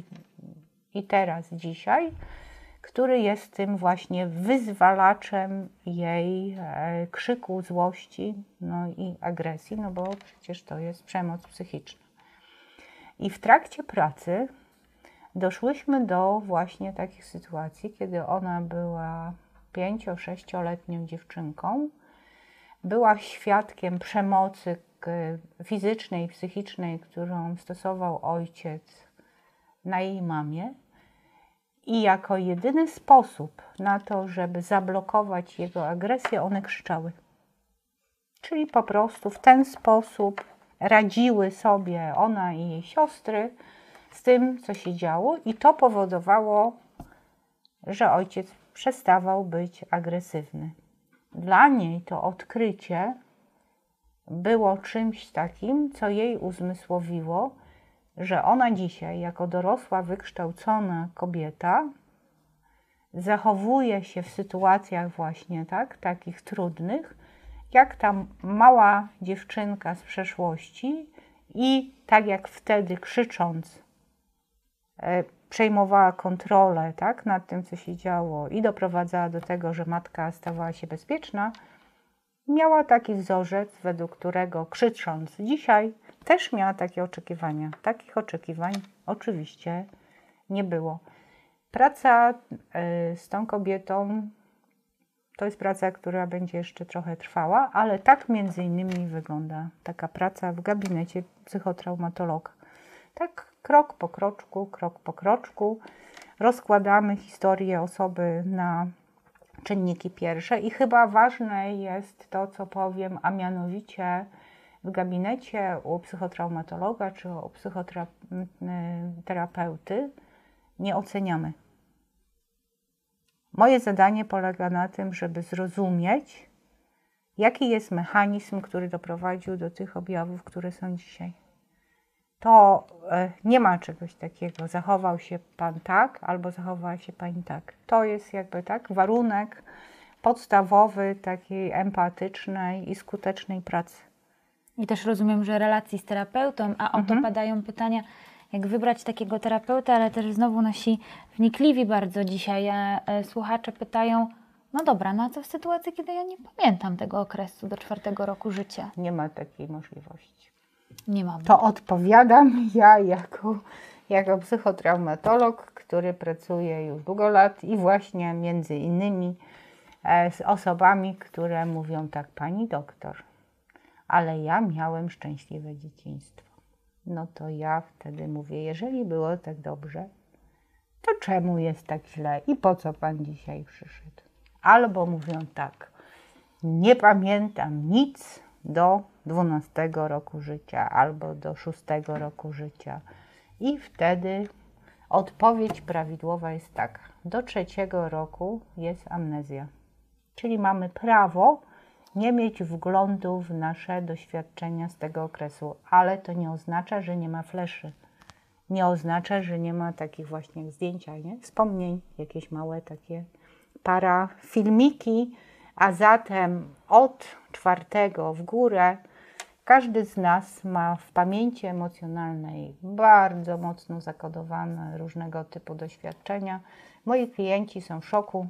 i teraz, dzisiaj, który jest tym właśnie wyzwalaczem jej e, krzyku, złości no i agresji, no bo przecież to jest przemoc psychiczna. I w trakcie pracy doszłyśmy do właśnie takich sytuacji, kiedy ona była pięcio-sześcioletnią dziewczynką, była świadkiem przemocy fizycznej i psychicznej, którą stosował ojciec na jej mamie i jako jedyny sposób na to, żeby zablokować jego agresję, one krzyczały. Czyli po prostu w ten sposób radziły sobie ona i jej siostry z tym, co się działo, i to powodowało, że ojciec przestawał być agresywny. Dla niej to odkrycie było czymś takim, co jej uzmysłowiło, że ona dzisiaj, jako dorosła, wykształcona kobieta, zachowuje się w sytuacjach właśnie tak, takich trudnych, jak ta mała dziewczynka z przeszłości i tak jak wtedy krzycząc, e, przejmowała kontrolę tak, nad tym, co się działo i doprowadzała do tego, że matka stawała się bezpieczna, miała taki wzorzec, według którego krzycząc dzisiaj, też miała takie oczekiwania. Takich oczekiwań oczywiście nie było. Praca y, z tą kobietą to jest praca, która będzie jeszcze trochę trwała, ale tak między innymi wygląda taka praca w gabinecie psychotraumatologa. Tak krok po kroczku, krok po kroczku rozkładamy historię osoby na czynniki pierwsze i chyba ważne jest to, co powiem, a mianowicie w gabinecie u psychotraumatologa czy u psychoterapeuty nie oceniamy. Moje zadanie polega na tym, żeby zrozumieć, jaki jest mechanizm, który doprowadził do tych objawów, które są dzisiaj. To e, nie ma czegoś takiego, zachował się pan tak albo zachowała się pani tak. To jest jakby tak warunek podstawowy takiej empatycznej i skutecznej pracy. I też rozumiem, że relacji z terapeutą, a o mhm. to padają pytania, jak wybrać takiego terapeuta, ale też znowu nasi wnikliwi bardzo dzisiaj e, e, słuchacze pytają, no dobra, no a co w sytuacji, kiedy ja nie pamiętam tego okresu do czwartego roku życia? Nie ma takiej możliwości. Nie mam. To odpowiadam *laughs* ja jako, jako psychotraumatolog, który pracuje już długo lat i właśnie między innymi e, z osobami, które mówią tak, pani doktor, ale ja miałem szczęśliwe dzieciństwo no to ja wtedy mówię, jeżeli było tak dobrze, to czemu jest tak źle i po co Pan dzisiaj przyszedł? Albo mówią tak, nie pamiętam nic do 12 roku życia albo do 6 roku życia. I wtedy odpowiedź prawidłowa jest taka: do trzeciego roku jest amnezja. Czyli mamy prawo nie mieć wglądu w nasze doświadczenia z tego okresu, ale to nie oznacza, że nie ma fleszy. Nie oznacza, że nie ma takich właśnie zdjęcia, nie? wspomnień, jakieś małe takie parafilmiki, a zatem od czwartego w górę każdy z nas ma w pamięci emocjonalnej bardzo mocno zakodowane różnego typu doświadczenia. Moi klienci są w szoku,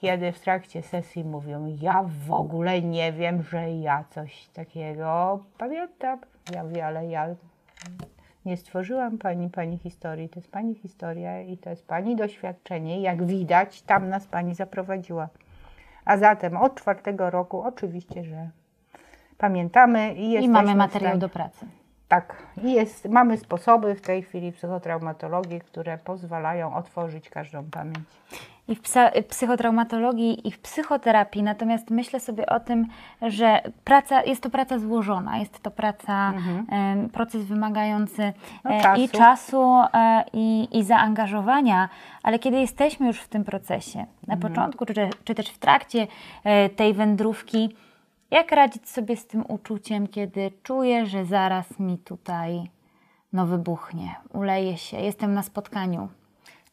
kiedy w trakcie sesji mówią, ja w ogóle nie wiem, że ja coś takiego pamiętam. Ja mówię, ale ja nie stworzyłam pani, pani historii, to jest pani historia i to jest pani doświadczenie. Jak widać, tam nas pani zaprowadziła. A zatem od czwartego roku oczywiście, że pamiętamy i, I mamy materiał do pracy. Tak, i jest, mamy sposoby w tej chwili psychotraumatologii, które pozwalają otworzyć każdą pamięć i w psychotraumatologii, i w psychoterapii. Natomiast myślę sobie o tym, że praca, jest to praca złożona, jest to praca, mhm. proces wymagający no, e, czasu. i czasu, e, i, i zaangażowania, ale kiedy jesteśmy już w tym procesie, na mhm. początku, czy, czy też w trakcie e, tej wędrówki, jak radzić sobie z tym uczuciem, kiedy czuję, że zaraz mi tutaj no wybuchnie, uleje się, jestem na spotkaniu,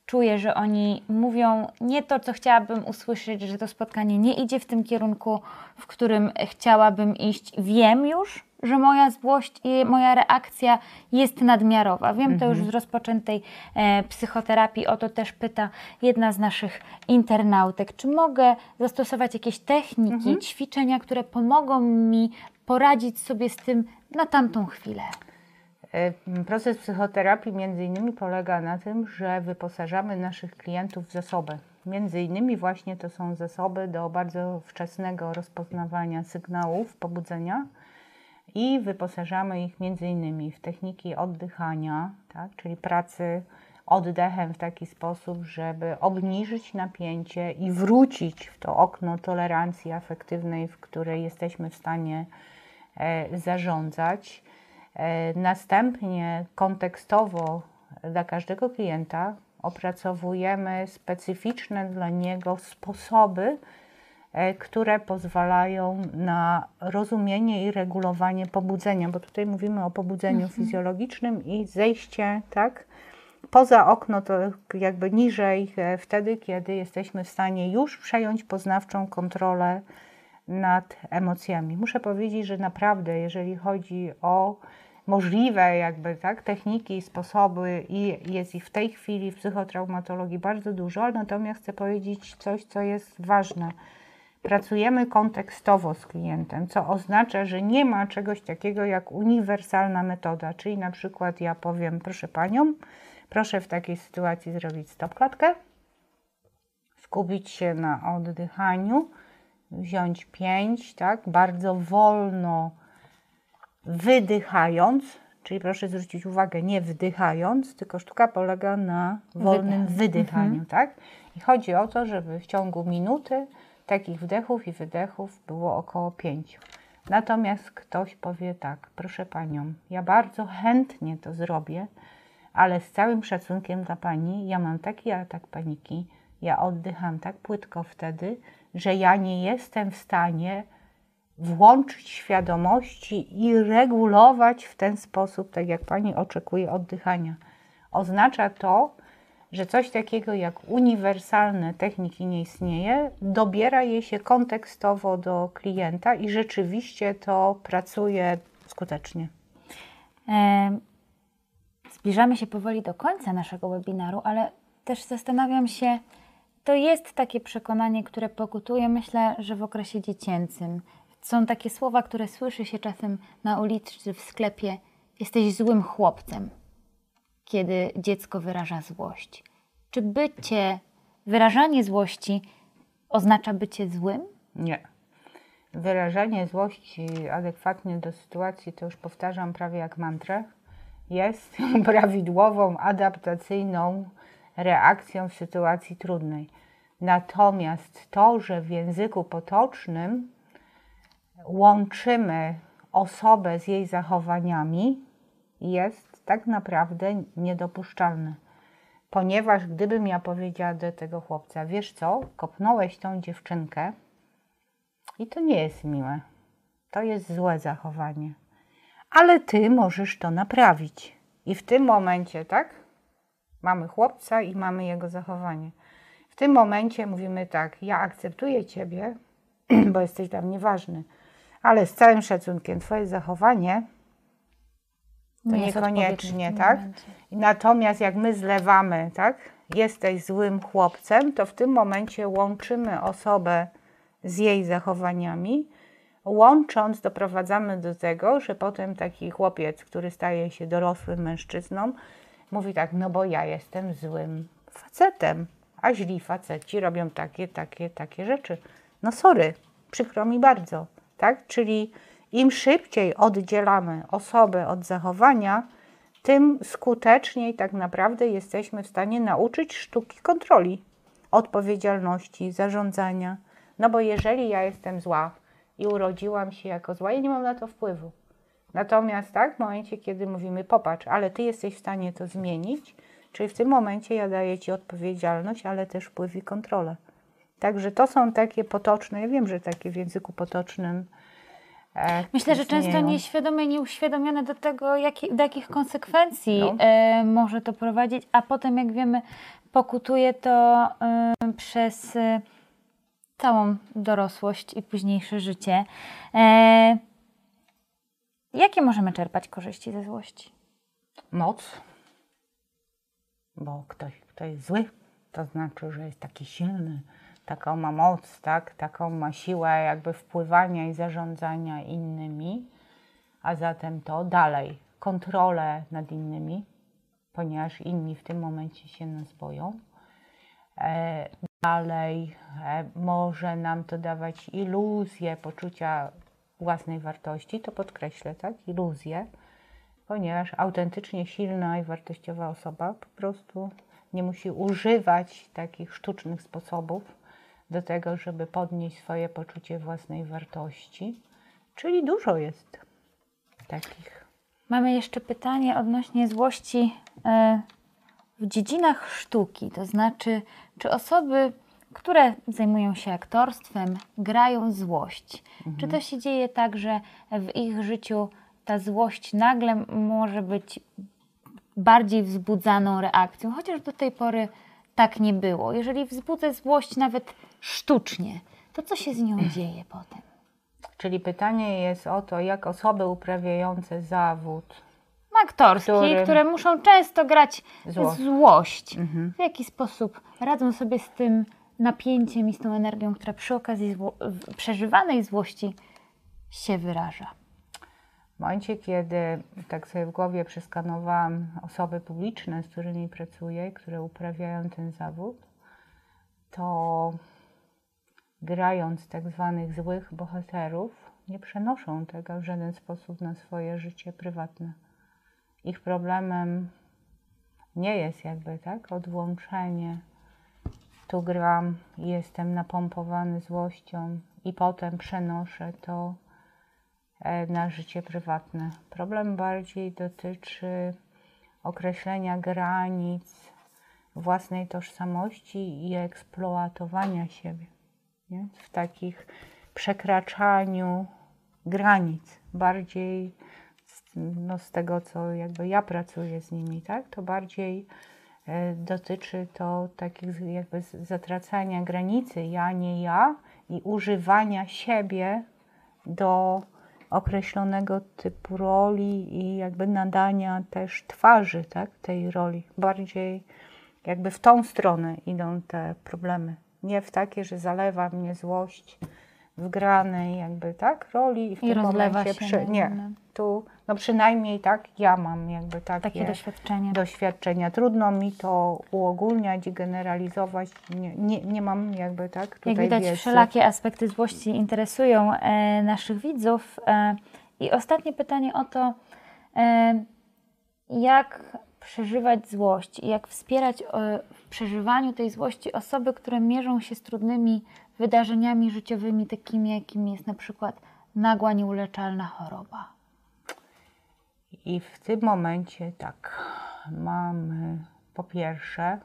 czuję, że oni mówią nie to, co chciałabym usłyszeć, że to spotkanie nie idzie w tym kierunku, w którym chciałabym iść. Wiem już, że moja złość i moja reakcja jest nadmiarowa. Wiem mhm. to już z rozpoczętej e, psychoterapii. O to też pyta jedna z naszych internautek. Czy mogę zastosować jakieś techniki, mhm. ćwiczenia, które pomogą mi poradzić sobie z tym na tamtą chwilę? E, proces psychoterapii między innymi polega na tym, że wyposażamy naszych klientów w zasoby. Między innymi właśnie to są zasoby do bardzo wczesnego rozpoznawania sygnałów pobudzenia i wyposażamy ich między innymi w techniki oddychania, tak, czyli pracy oddechem w taki sposób, żeby obniżyć napięcie i wrócić w to okno tolerancji afektywnej, w której jesteśmy w stanie e, zarządzać. E, następnie kontekstowo dla każdego klienta opracowujemy specyficzne dla niego sposoby, e, które pozwalają na rozumienie i regulowanie pobudzenia, bo tutaj mówimy o pobudzeniu mhm. fizjologicznym i zejście, tak? Poza okno to jakby niżej e, wtedy, kiedy jesteśmy w stanie już przejąć poznawczą kontrolę nad emocjami. Muszę powiedzieć, że naprawdę, jeżeli chodzi o możliwe jakby, tak, techniki, sposoby i jest ich w tej chwili w psychotraumatologii bardzo dużo, natomiast chcę powiedzieć coś, co jest ważne. Pracujemy kontekstowo z klientem, co oznacza, że nie ma czegoś takiego jak uniwersalna metoda, czyli na przykład ja powiem, proszę Panią, proszę w takiej sytuacji zrobić stopklatkę, skupić się na oddychaniu, wziąć pięć, tak, bardzo wolno wydychając, czyli proszę zwrócić uwagę, nie wdychając, tylko sztuka polega na wolnym Wydech. wydychaniu, mhm. tak? I chodzi o to, żeby w ciągu minuty takich wdechów i wydechów było około pięciu. Natomiast ktoś powie tak, proszę Panią, ja bardzo chętnie to zrobię, ale z całym szacunkiem dla Pani, ja mam taki atak paniki, ja oddycham tak płytko wtedy, że ja nie jestem w stanie włączyć świadomości i regulować w ten sposób, tak jak Pani oczekuje oddychania. Oznacza to, że coś takiego jak uniwersalne techniki nie istnieje, dobiera je się kontekstowo do klienta i rzeczywiście to pracuje skutecznie. E, zbliżamy się powoli do końca naszego webinaru, ale też zastanawiam się, to jest takie przekonanie, które pokutuje, myślę, że w okresie dziecięcym. Są takie słowa, które słyszy się czasem na ulicy czy w sklepie: jesteś złym chłopcem, kiedy dziecko wyraża złość. Czy bycie, wyrażanie złości oznacza bycie złym? Nie. Wyrażanie złości adekwatnie do sytuacji, to już powtarzam prawie jak mantrę, jest *laughs* prawidłową, adaptacyjną reakcją w sytuacji trudnej. Natomiast to, że w języku potocznym łączymy osobę z jej zachowaniami, jest tak naprawdę niedopuszczalne. Ponieważ gdybym ja powiedziała do tego chłopca, wiesz co, kopnąłeś tą dziewczynkę i to nie jest miłe. To jest złe zachowanie. Ale ty możesz to naprawić. I w tym momencie, tak? Mamy chłopca i mamy jego zachowanie. W tym momencie mówimy tak, ja akceptuję ciebie, *clears throat* bo jesteś dla mnie ważny, ale z całym szacunkiem twoje zachowanie to nie niekoniecznie, tak? Momencie. Natomiast jak my zlewamy, tak? Jesteś złym chłopcem, to w tym momencie łączymy osobę z jej zachowaniami. Łącząc, doprowadzamy do tego, że potem taki chłopiec, który staje się dorosłym mężczyzną, mówi tak, no bo ja jestem złym facetem, a źli faceci robią takie, takie, takie rzeczy. No sorry, przykro mi bardzo, tak? Czyli im szybciej oddzielamy osobę od zachowania, tym skuteczniej tak naprawdę jesteśmy w stanie nauczyć sztuki kontroli, odpowiedzialności, zarządzania. No bo jeżeli ja jestem zła i urodziłam się jako zła, ja nie mam na to wpływu. Natomiast tak, w momencie, kiedy mówimy popatrz, ale ty jesteś w stanie to zmienić, czyli w tym momencie ja daję ci odpowiedzialność, ale też wpływ i kontrolę. Także to są takie potoczne, ja wiem, że takie w języku potocznym. E, Myślę, że często nieświadome, nieuświadomione do tego, jaki, do jakich konsekwencji no. e, może to prowadzić, a potem, jak wiemy, pokutuje to e, przez e, całą dorosłość i późniejsze życie. Jakie możemy czerpać korzyści ze złości? Moc, bo ktoś, kto jest zły, to znaczy, że jest taki silny, taką ma moc, tak? taką ma siłę jakby wpływania i zarządzania innymi, a zatem to dalej kontrolę nad innymi, ponieważ inni w tym momencie się nas boją. E, dalej e, może nam to dawać iluzję poczucia własnej wartości, to podkreślę, tak, iluzję, ponieważ autentycznie silna i wartościowa osoba po prostu nie musi używać takich sztucznych sposobów do tego, żeby podnieść swoje poczucie własnej wartości. Czyli dużo jest takich. Mamy jeszcze pytanie odnośnie złości e, w dziedzinach sztuki, to znaczy, czy osoby które zajmują się aktorstwem, grają złość. Mhm. Czy to się dzieje tak, że w ich życiu ta złość nagle może być bardziej wzbudzaną reakcją, chociaż do tej pory tak nie było. Jeżeli wzbudzę złość nawet sztucznie, to co się z nią *clears throat* dzieje potem? Czyli pytanie jest o to, jak osoby uprawiające zawód aktorskiej, Który- które muszą często grać Złość. złość. Mhm. W jaki sposób radzą sobie z tym napięciem i z tą energią, która przy okazji zło- przeżywanej złości się wyraża? W momencie, kiedy tak sobie w głowie przeskanowałam osoby publiczne, z którymi pracuję, które uprawiają ten zawód, to grając tak zwanych złych bohaterów, nie przenoszą tego w żaden sposób na swoje życie prywatne. Ich problemem nie jest jakby tak odłączenie. Tu gram jestem napompowany złością i potem przenoszę to na życie prywatne. Problem bardziej dotyczy określenia granic własnej tożsamości i eksploatowania siebie. Nie? W takich przekraczaniu granic. Bardziej z, no, z tego, co jakby ja pracuję z nimi, tak? to bardziej e, dotyczy to takich jakby zatracania granicy ja, nie ja i używania siebie do określonego typu roli i jakby nadania też twarzy tak, tej roli. Bardziej jakby w tą stronę idą te problemy. Nie w takie, że zalewa mnie złość w granej jakby tak roli i w I tym rozlewa się przy- nie, tu no przynajmniej tak ja mam jakby takie, Takie doświadczenie. doświadczenia. Trudno mi to uogólniać i generalizować. Nie, nie, nie mam jakby tak tutaj Jak widać, wiedzy. wszelakie aspekty złości interesują e, naszych widzów. E, I ostatnie pytanie o to, e, jak przeżywać złość i jak wspierać e, w przeżywaniu tej złości osoby, które mierzą się z trudnymi wydarzeniami życiowymi, takimi jakim jest na przykład nagła, nieuleczalna choroba. I w tym momencie tak, mamy po pierwsze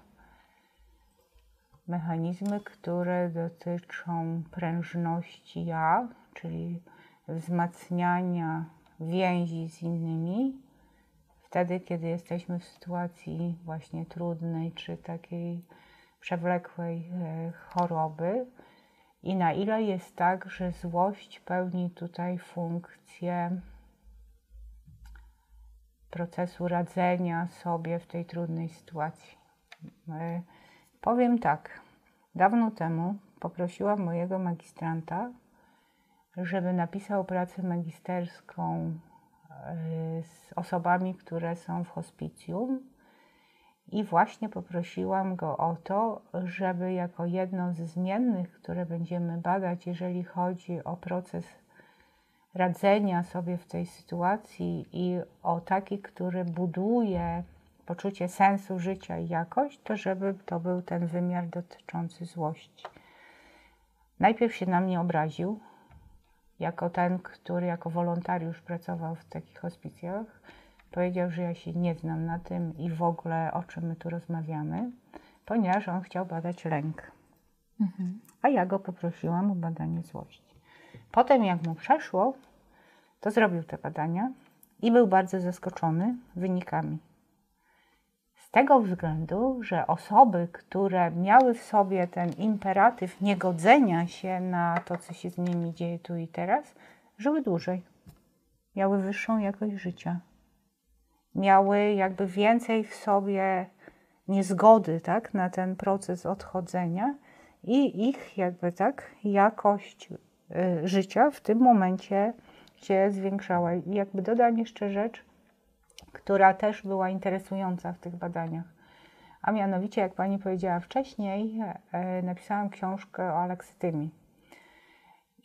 mechanizmy, które dotyczą prężności ja, czyli wzmacniania więzi z innymi, wtedy, kiedy jesteśmy w sytuacji właśnie trudnej czy takiej przewlekłej e, choroby. I na ile jest tak, że złość pełni tutaj funkcję procesu radzenia sobie w tej trudnej sytuacji. E, Powiem tak, dawno temu poprosiłam mojego magistranta, żeby napisał pracę magisterską e, z osobami, które są w hospicjum. I właśnie poprosiłam go o to, żeby jako jedną z zmiennych, które będziemy badać, jeżeli chodzi o proces radzenia sobie w tej sytuacji i o taki, który buduje poczucie sensu życia i jakość, to żeby to był ten wymiar dotyczący złości. Najpierw się na mnie obraził, jako ten, który jako wolontariusz pracował w takich hospicjach. Powiedział, że ja się nie znam na tym i w ogóle o czym my tu rozmawiamy, ponieważ on chciał badać lęk. A ja go poprosiłam o badanie złości. Potem, jak mu przeszło, to zrobił te badania i był bardzo zaskoczony wynikami. Z tego względu, że osoby, które miały w sobie ten imperatyw niegodzenia się na to, co się z nimi dzieje tu i teraz, żyły dłużej. Miały wyższą jakość życia. Miały jakby więcej w sobie niezgody tak, na ten proces odchodzenia i ich jakby tak jakość y, życia w tym momencie się zwiększała. I jakby dodam jeszcze rzecz, która też była interesująca w tych badaniach. A mianowicie, jak Pani powiedziała wcześniej, e, napisałam książkę o aleksytymii.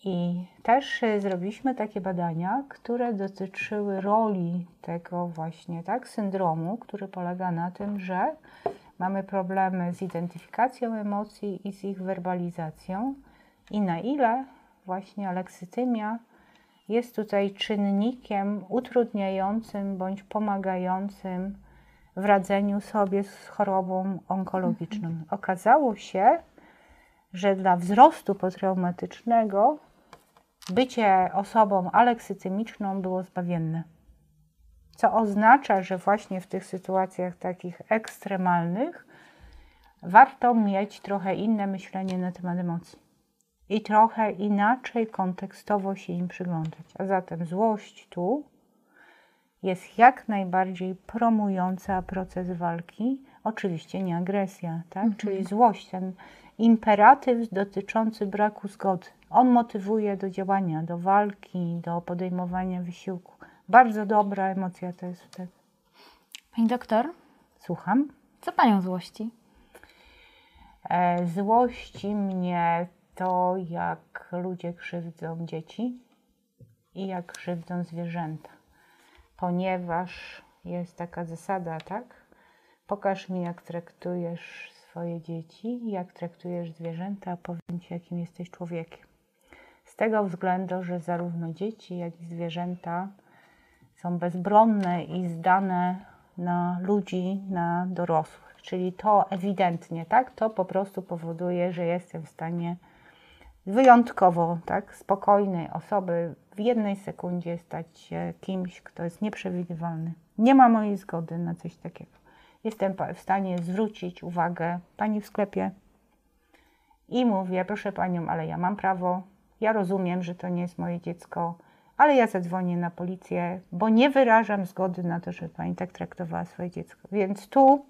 I też e, zrobiliśmy takie badania, które dotyczyły roli tego właśnie tak, syndromu, który polega na tym, że mamy problemy z identyfikacją emocji i z ich werbalizacją i na ile właśnie aleksytymia jest tutaj czynnikiem utrudniającym bądź pomagającym w radzeniu sobie z chorobą onkologiczną. Okazało się, że dla wzrostu potraumatycznego bycie osobą aleksytymiczną było zbawienne. Co oznacza, że właśnie w tych sytuacjach takich ekstremalnych warto mieć trochę inne myślenie na temat emocji i trochę inaczej kontekstowo się im przyglądać. A zatem złość tu jest jak najbardziej promująca proces walki, oczywiście nie agresja, tak? czyli złość, ten imperatyw dotyczący braku zgody. On motywuje do działania, do walki, do podejmowania wysiłku. Bardzo dobra emocja to jest wtedy. Pani doktor, Słucham. co Panią złości? E, Złości mnie to, jak ludzie krzywdzą dzieci i jak krzywdzą zwierzęta. Ponieważ jest taka zasada, tak? Pokaż mi, jak traktujesz swoje dzieci jak traktujesz zwierzęta, powiem ci, jakim jesteś człowiekiem. Z tego względu, że zarówno dzieci, jak i zwierzęta są bezbronne i zdane na ludzi, na dorosłych. Czyli to ewidentnie, tak? To po prostu powoduje, że jestem w stanie wyjątkowo, tak, spokojnej osoby w jednej sekundzie stać się kimś, kto jest nieprzewidywalny. Nie ma mojej zgody na coś takiego. Jestem w stanie zwrócić uwagę pani w sklepie i mówię, proszę panią, ale ja mam prawo, ja rozumiem, że to nie jest moje dziecko, ale ja zadzwonię na policję, bo nie wyrażam zgody na to, żeby pani tak traktowała swoje dziecko. Więc tu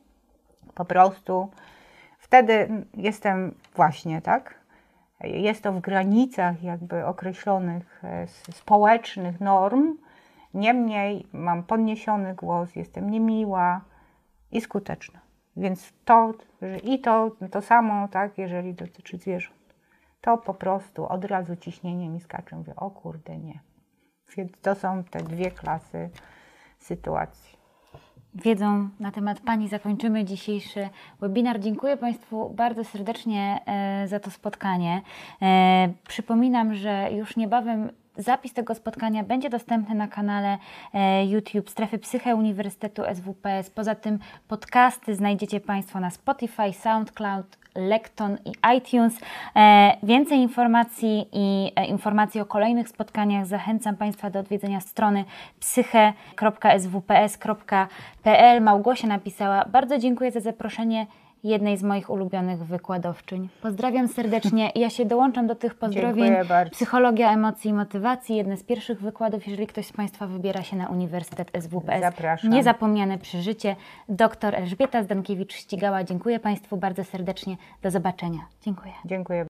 po prostu wtedy jestem właśnie, tak? Jest to w granicach jakby określonych e, społecznych norm. Niemniej mam podniesiony głos, jestem niemiła i skuteczna. Więc to że i to, to samo, tak, jeżeli dotyczy zwierząt. To po prostu od razu ciśnienie mi skacze. Mówię, o kurde, nie. Więc to są te dwie klasy sytuacji. Wiedzą na temat Pani zakończymy dzisiejszy webinar. Dziękuję Państwu bardzo serdecznie e, za to spotkanie. E, przypominam, że już niebawem zapis tego spotkania będzie dostępny na kanale e, YouTube Strefy Psyche Uniwersytetu SWPS. Poza tym podcasty znajdziecie Państwo na Spotify, SoundCloud, Lekton i iTunes. E, więcej informacji i e, informacji o kolejnych spotkaniach zachęcam Państwa do odwiedzenia strony psyche.swps.pl. Małgosia napisała: Bardzo dziękuję za zaproszenie jednej z moich ulubionych wykładowczyń. Pozdrawiam serdecznie. Ja się dołączam do tych pozdrowień. Dziękuję bardzo. Psychologia emocji i motywacji. Jedne z pierwszych wykładów, jeżeli ktoś z Państwa wybiera się na Uniwersytet SWPS. Zapraszam. Niezapomniane przeżycie. Doktor Elżbieta Zdankiewicz-Ścigała. Dziękuję Państwu bardzo serdecznie. Do zobaczenia. Dziękuję. Dziękuję